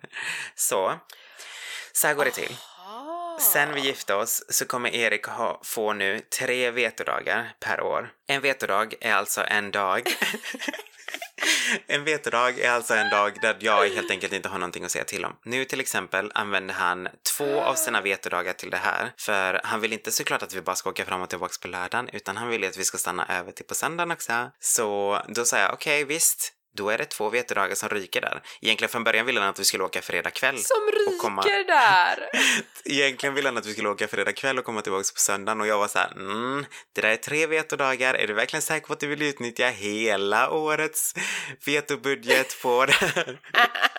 Så, så här går det till. Sen vi gifte oss så kommer Erik ha, få nu tre vetodagar per år. En vetodag är alltså en dag En vetodag är alltså en dag där jag helt enkelt inte har någonting att säga till om. Nu till exempel använder han två av sina vetodagar till det här. För han vill inte såklart att vi bara ska åka fram och tillbaka på lördagen utan han vill ju att vi ska stanna över till på söndagen också. Så då sa jag okej visst, då är det två vetodagar som ryker där. Egentligen från början ville han att vi skulle åka fredag kväll. Som och komma- ryker där! Egentligen ville han att vi skulle åka fredag kväll och komma tillbaka på söndagen och jag var så här, mm, det där är tre vetodagar, är du verkligen säker på att du vill utnyttja hela årets vetobudget på det här?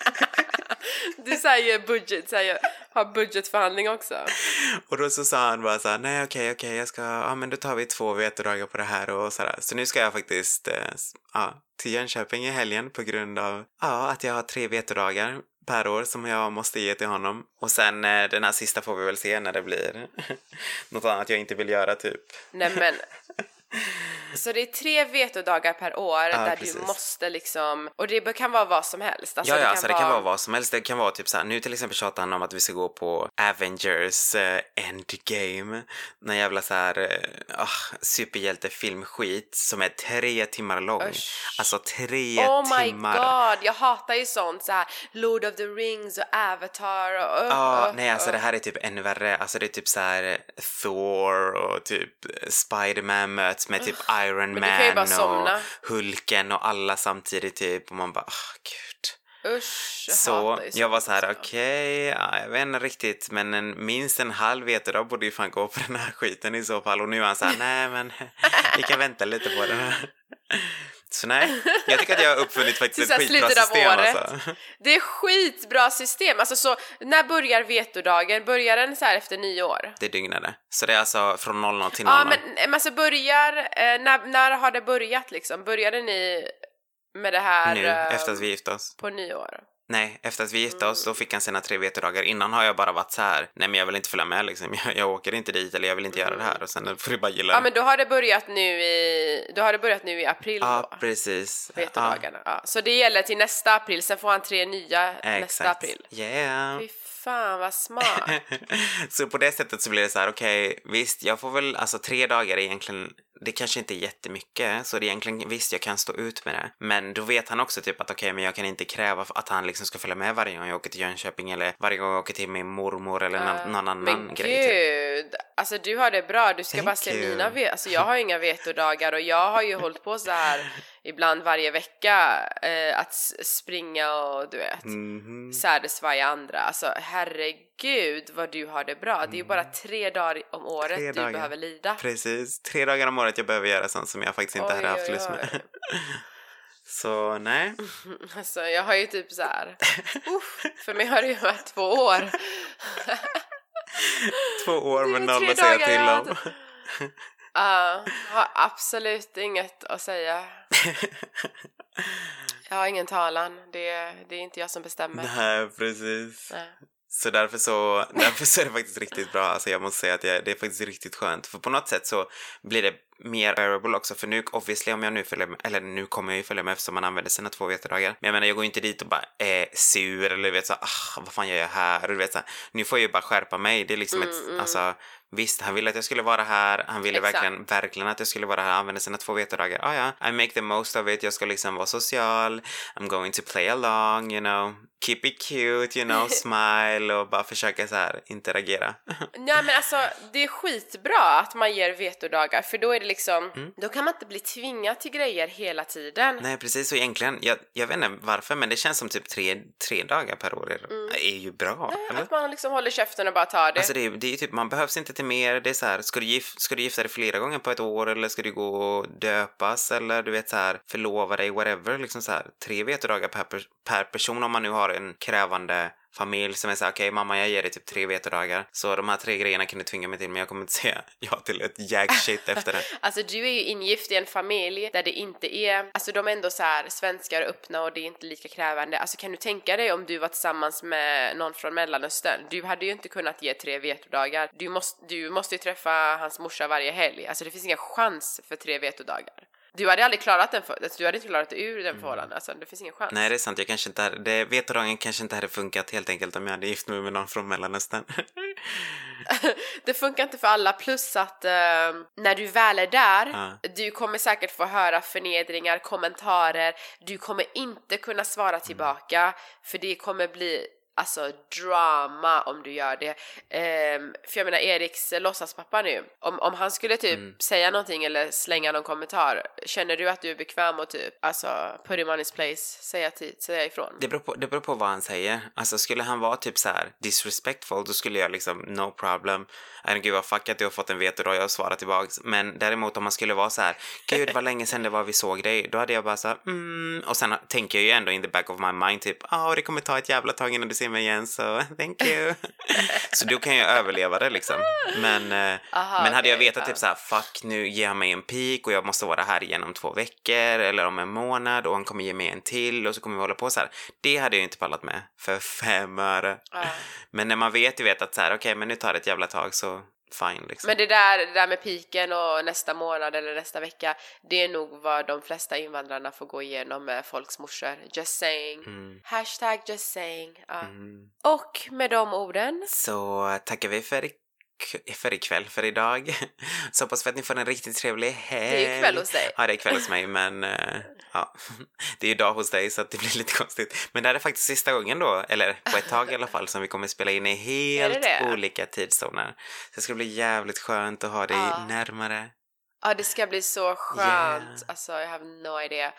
Du säger budget, säger, har budgetförhandling också. Och då så sa han bara så här, nej okej okej jag ska, ja men då tar vi två vetodagar på det här och sådär. Så nu ska jag faktiskt, eh, ja, till Jönköping i helgen på grund av, ja, att jag har tre vetodagar per år som jag måste ge till honom. Och sen eh, den här sista får vi väl se när det blir något annat jag inte vill göra typ. Nej men. Så det är tre vetodagar per år där precis. du måste liksom, och det kan vara vad som helst. Alltså, ja, ja, alltså det kan vara vad som helst. Det kan vara typ så här, nu till exempel tjatar han om att vi ska gå på Avengers eh, Endgame. Någon jävla så här eh, ah, superhjältefilmskit som är tre timmar lång. Usch. Alltså tre Oh my timmar. god, jag hatar ju sånt så här Lord of the Rings och Avatar och... Uh, Ja, uh, nej alltså uh. det här är typ ännu värre. Alltså det är typ så här eh, Thor och typ Spider-Man möts med typ Iron Man och somna. Hulken och alla samtidigt typ och man bara, åh gud. Usch, jag Så jag var så här, alltså. okej, ja, jag vet inte riktigt, men en, minst en halv vetedag borde ju fan gå på den här skiten i så fall. Och nu är han så här, nej men vi kan vänta lite på den här. Så nej, jag tycker att jag har uppfunnit faktiskt ett skitbra system året. alltså. Det är skitbra system, alltså så när börjar vetodagen? Börjar den så här efter nyår? Det dygnade. Så det är alltså från 00 till 00. Ja men, men alltså börjar, eh, när, när har det börjat liksom? Började ni med det här nu, eh, efter att vi gifte oss. på nyår? Nej, efter att vi gifte oss då fick han sina tre vetedagar. Innan har jag bara varit så här, nej men jag vill inte följa med liksom. Jag, jag åker inte dit eller jag vill inte göra det här och sen får du bara gilla Ja det. men då har det börjat nu i, då har det börjat nu i april Ja, då? precis. Vetodagarna. Ja. Så det gäller till nästa april, sen får han tre nya Ja, nästa exakt. april. Yeah. Fy fan vad smart. så på det sättet så blir det så här, okej, visst, jag får väl, alltså tre dagar är egentligen, det kanske inte är jättemycket, så det är egentligen, visst, jag kan stå ut med det. Men då vet han också typ att okej, men jag kan inte kräva att han liksom ska följa med varje gång jag åker till Jönköping eller varje gång jag åker till min mormor eller någon, någon annan Men grej. Typ. gud, alltså du har det bra, du ska Thank bara se you. mina alltså jag har inga vetodagar och jag har ju hållit på så här ibland varje vecka eh, att springa och du vet Mhm. satisfya andra, alltså herregud vad du har det bra, det är ju bara tre dagar om året Mm. Tre du dagar. behöver lida. Precis, tre dagar om året jag behöver göra sånt som jag faktiskt inte Oj, hade haft oj, lust med. oj. Så nej. Alltså jag har ju typ så här. uff, för mig har det ju varit två år. Två år med noll att säga till om. Ja, har absolut inget att säga. Jag har ingen talan, det, det är inte jag som bestämmer. Nej, precis. Nej. Så därför så, därför så är det faktiskt riktigt bra. Alltså jag måste säga att jag, det är faktiskt riktigt skönt. För på något sätt så blir det mer bearable också för nu obviously om jag nu följer med, eller nu kommer jag ju följa med eftersom man använder sina två vetedagar. Men jag menar jag går inte dit och bara är sur eller du vet så ah, vad fan gör jag här? Och du vet så här, nu får jag ju bara skärpa mig. Det är liksom ett, alltså Visst, han ville att jag skulle vara här, han ville Exakt. verkligen, verkligen att jag skulle vara här, använda sina två vetedagar. Ah, ja, I make the most of it, jag ska liksom vara social, I'm going to play along, you know, keep it cute, you know, smile och bara försöka så här interagera. Nej men alltså det är skitbra att man ger vetodagar för då är det liksom, Mm. då kan man inte bli tvingad till grejer hela tiden. Nej, precis, och egentligen, jag, jag vet inte varför, men det känns som typ tre, tre dagar per år är, är ju bra, eller? Att man liksom håller käften och bara tar det. Alltså det är, det är ju typ, man behövs inte lite mer. Det är så här, ska du, gif, ska du gifta dig flera gånger på ett år eller ska du gå och döpas eller du vet så här, förlova dig, whatever. Liksom så här, tre vetodagar per, per person om man nu har en krävande familj som är så här, okej mamma jag ger dig typ tre vetodagar. Så de här tre grejerna kan du tvinga mig till men jag kommer inte säga ja till ett jack shit efter det. Alltså du är ju ingift i en familj där det inte är, alltså de är ändå så här svenskar och öppna och det är inte lika krävande. Alltså kan du tänka dig om du var tillsammans med någon från Mellanöstern? Du hade ju inte kunnat ge tre vetodagar. Du måste, du måste ju träffa hans morsa varje helg. Alltså det finns ingen chans för tre vetodagar. Du hade aldrig klarat den, för, alltså, du hade inte klarat dig ur den förhållanden. Alltså det finns ingen chans. Nej det är sant, jag kanske inte hade, det, kanske inte hade funkat helt enkelt om jag hade gift mig med någon från Mellanöstern. det funkar inte för alla plus att eh, när du väl är där, Ja. du kommer säkert få höra förnedringar, kommentarer, du kommer inte kunna svara tillbaka för det kommer bli Alltså drama om du gör det. Ehm, för jag menar Eriks låtsaspappa nu, om, om han skulle typ säga någonting eller slänga någon kommentar, känner du att du är bekväm och typ, alltså put him on his place, säga, till, säga ifrån? Det beror, på, det beror på vad han säger. Alltså skulle han vara typ så här disrespectful då skulle jag liksom no problem. Don't give a fuck att du har fått en veto då jag svarar tillbaks. Men däremot om man skulle vara så här gud vad länge sedan det var vi såg dig. Då hade jag bara så här mm. Och sen tänker jag ju ändå in the back of my mind typ ja det kommer ta ett jävla tag innan du ser mig igen så thank you. så då kan jag överleva det liksom. Men, eh, Aha, men hade jag okej, vetat ja. typ så här fuck nu ger han mig en pik och jag måste vara här igen om två veckor eller om en månad och han kommer ge mig en till och så kommer vi hålla på så här. Det hade jag inte pallat med för fem öre. Ja. Men när man vet, du vet att så här, okej men nu tar det ett jävla tag så fine liksom. Men det där, det där med piken och nästa månad eller nästa vecka, det är nog vad de flesta invandrarna får gå igenom med folks morsor. Just saying. Mm. Hashtag just saying. Ja. Mm. Och med de orden, Så tackar vi för, för ikväll, för idag. Så hoppas vi att ni får en riktigt trevlig helg. det är ju kväll hos dig. Ja, det är kväll hos mig, men eh, ja. Det är ju dag hos dig så att det blir lite konstigt. Men det här är faktiskt sista gången då, eller på ett tag i alla fall, som vi kommer spela in i helt det det? olika tidszoner. Så det ska bli jävligt skönt att ha dig Ja. närmare. Ja, det ska bli så skönt. Yeah. Alltså, jag have no idea.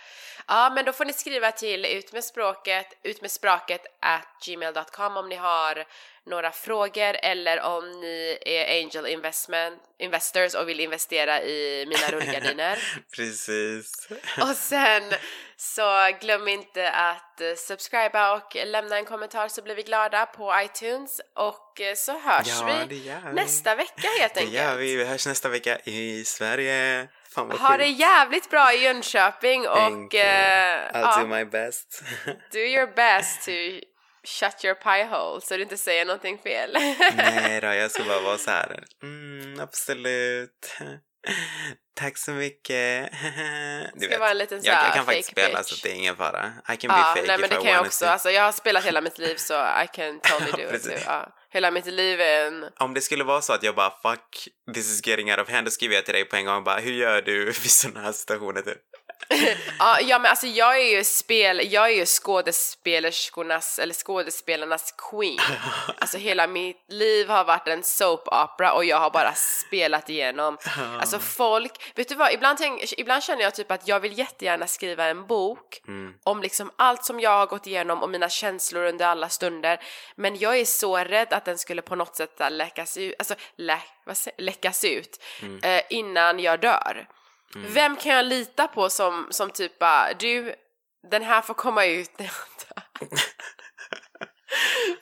Ja, men då får ni skriva till utmedspråket, utmedspråket at gmail.com om ni har några frågor eller om ni är angel investment, investors och vill investera i mina rullgardiner. Precis. Och sen så glöm inte att eh, subscriba och lämna en kommentar så blir vi glada på iTunes och eh, så hörs Ja, vi det nästa vecka helt Det enkelt. gör vi. Vi hörs nästa vecka i Sverige. Fan vad Ha det jävligt bra i Jönköping och Thank you. eh, I'll ja, do my best. do your best to shut your pie hole så du inte säger någonting fel. Nej då, jag ska bara vara så här. Mm, absolut. Tack så mycket. Du Ska vara en liten så jag, jag kan faktiskt spela bitch. så det är ingen fara. I can ja, be fake nej men if det I kan jag också. Alltså jag har spelat hela mitt liv så I can totally do it too. Ja. Hela mitt liv är en... Om det skulle vara så att jag bara fuck, this is getting out of hand, då skriver jag till dig på en gång bara hur gör du vid sådana här situationer typ? Ja, ja men alltså jag är ju spel, jag är ju skådespelerskornas, eller skådespelarnas queen. Alltså hela mitt liv har varit en soap opera och jag har bara spelat igenom. Alltså folk, vet du vad, ibland, tänk, ibland känner jag typ att jag vill jättegärna skriva en bok om liksom allt som jag har gått igenom och mina känslor under alla stunder. Men jag är så rädd att den skulle på något sätt läckas ut, alltså lä, vad säger, läckas ut eh, innan jag dör. Vem kan jag lita på som, som typ bara, du, den här får komma ut när jag dör.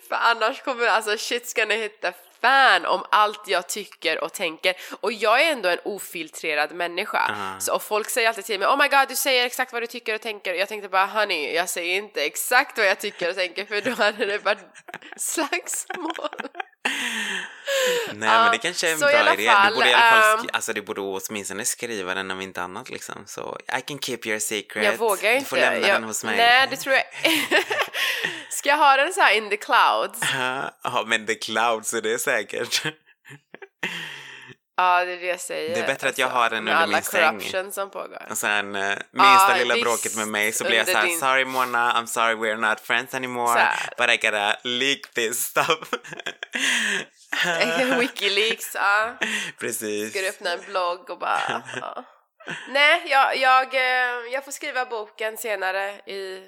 För annars kommer alltså shit's gonna hit the fan om allt jag tycker och tänker. Och jag är ändå en ofiltrerad människa. Ah. Så och folk säger alltid till mig Oh my god, du säger exakt vad du tycker och tänker. Och jag tänkte bara honey, jag säger inte exakt vad jag tycker och tänker för då hade det varit slagsmål. Nej men det kanske är en så bra idé. fall, du borde i alla fall, sk- alltså du borde åtminstone skriva den om inte annat liksom. Så I can keep your secret. Jag vågar inte. Du får lämna jag, den hos mig. Nej, det tror jag... Ska jag ha den så här in the clouds? Ja men the clouds är det säkert. Ja, det är det jag säger. Det är bättre att jag har den under min säng. corruption som pågår. Och sen eh, minsta lilla visst, bråket med mig så blir jag såhär din- sorry Mona, I'm sorry we're not friends anymore but I gotta leak this stuff. Wikileaks, ja. Precis. Ska du öppna en blogg och bara... Ja. Nej, jag, jag, eh, jag får skriva boken senare i...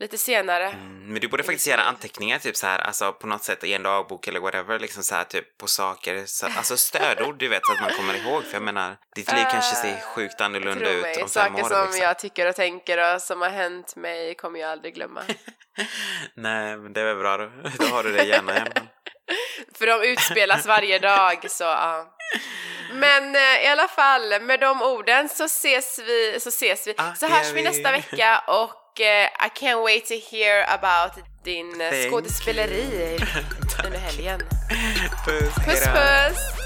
Lite senare. Mm, Men du borde faktiskt göra anteckningar typ så här, alltså på något sätt i en dagbok eller whatever, liksom så här typ på saker, så, alltså stödord du vet så att man kommer ihåg för jag menar, ditt liv kanske ser sjukt annorlunda ut mig, om fem saker år. som liksom. jag tycker och tänker och som har hänt mig kommer jag aldrig glömma. Nej men det är väl bra då, då har du det gärna igen. För de utspelas varje dag så ja. Men eh, i alla fall, med de orden så ses vi, så ses vi, Ah, så hörs vi. nästa vecka och eh, I can't wait to hear about din eh, Thank skådespeleri under helgen. Puss, Puss puss!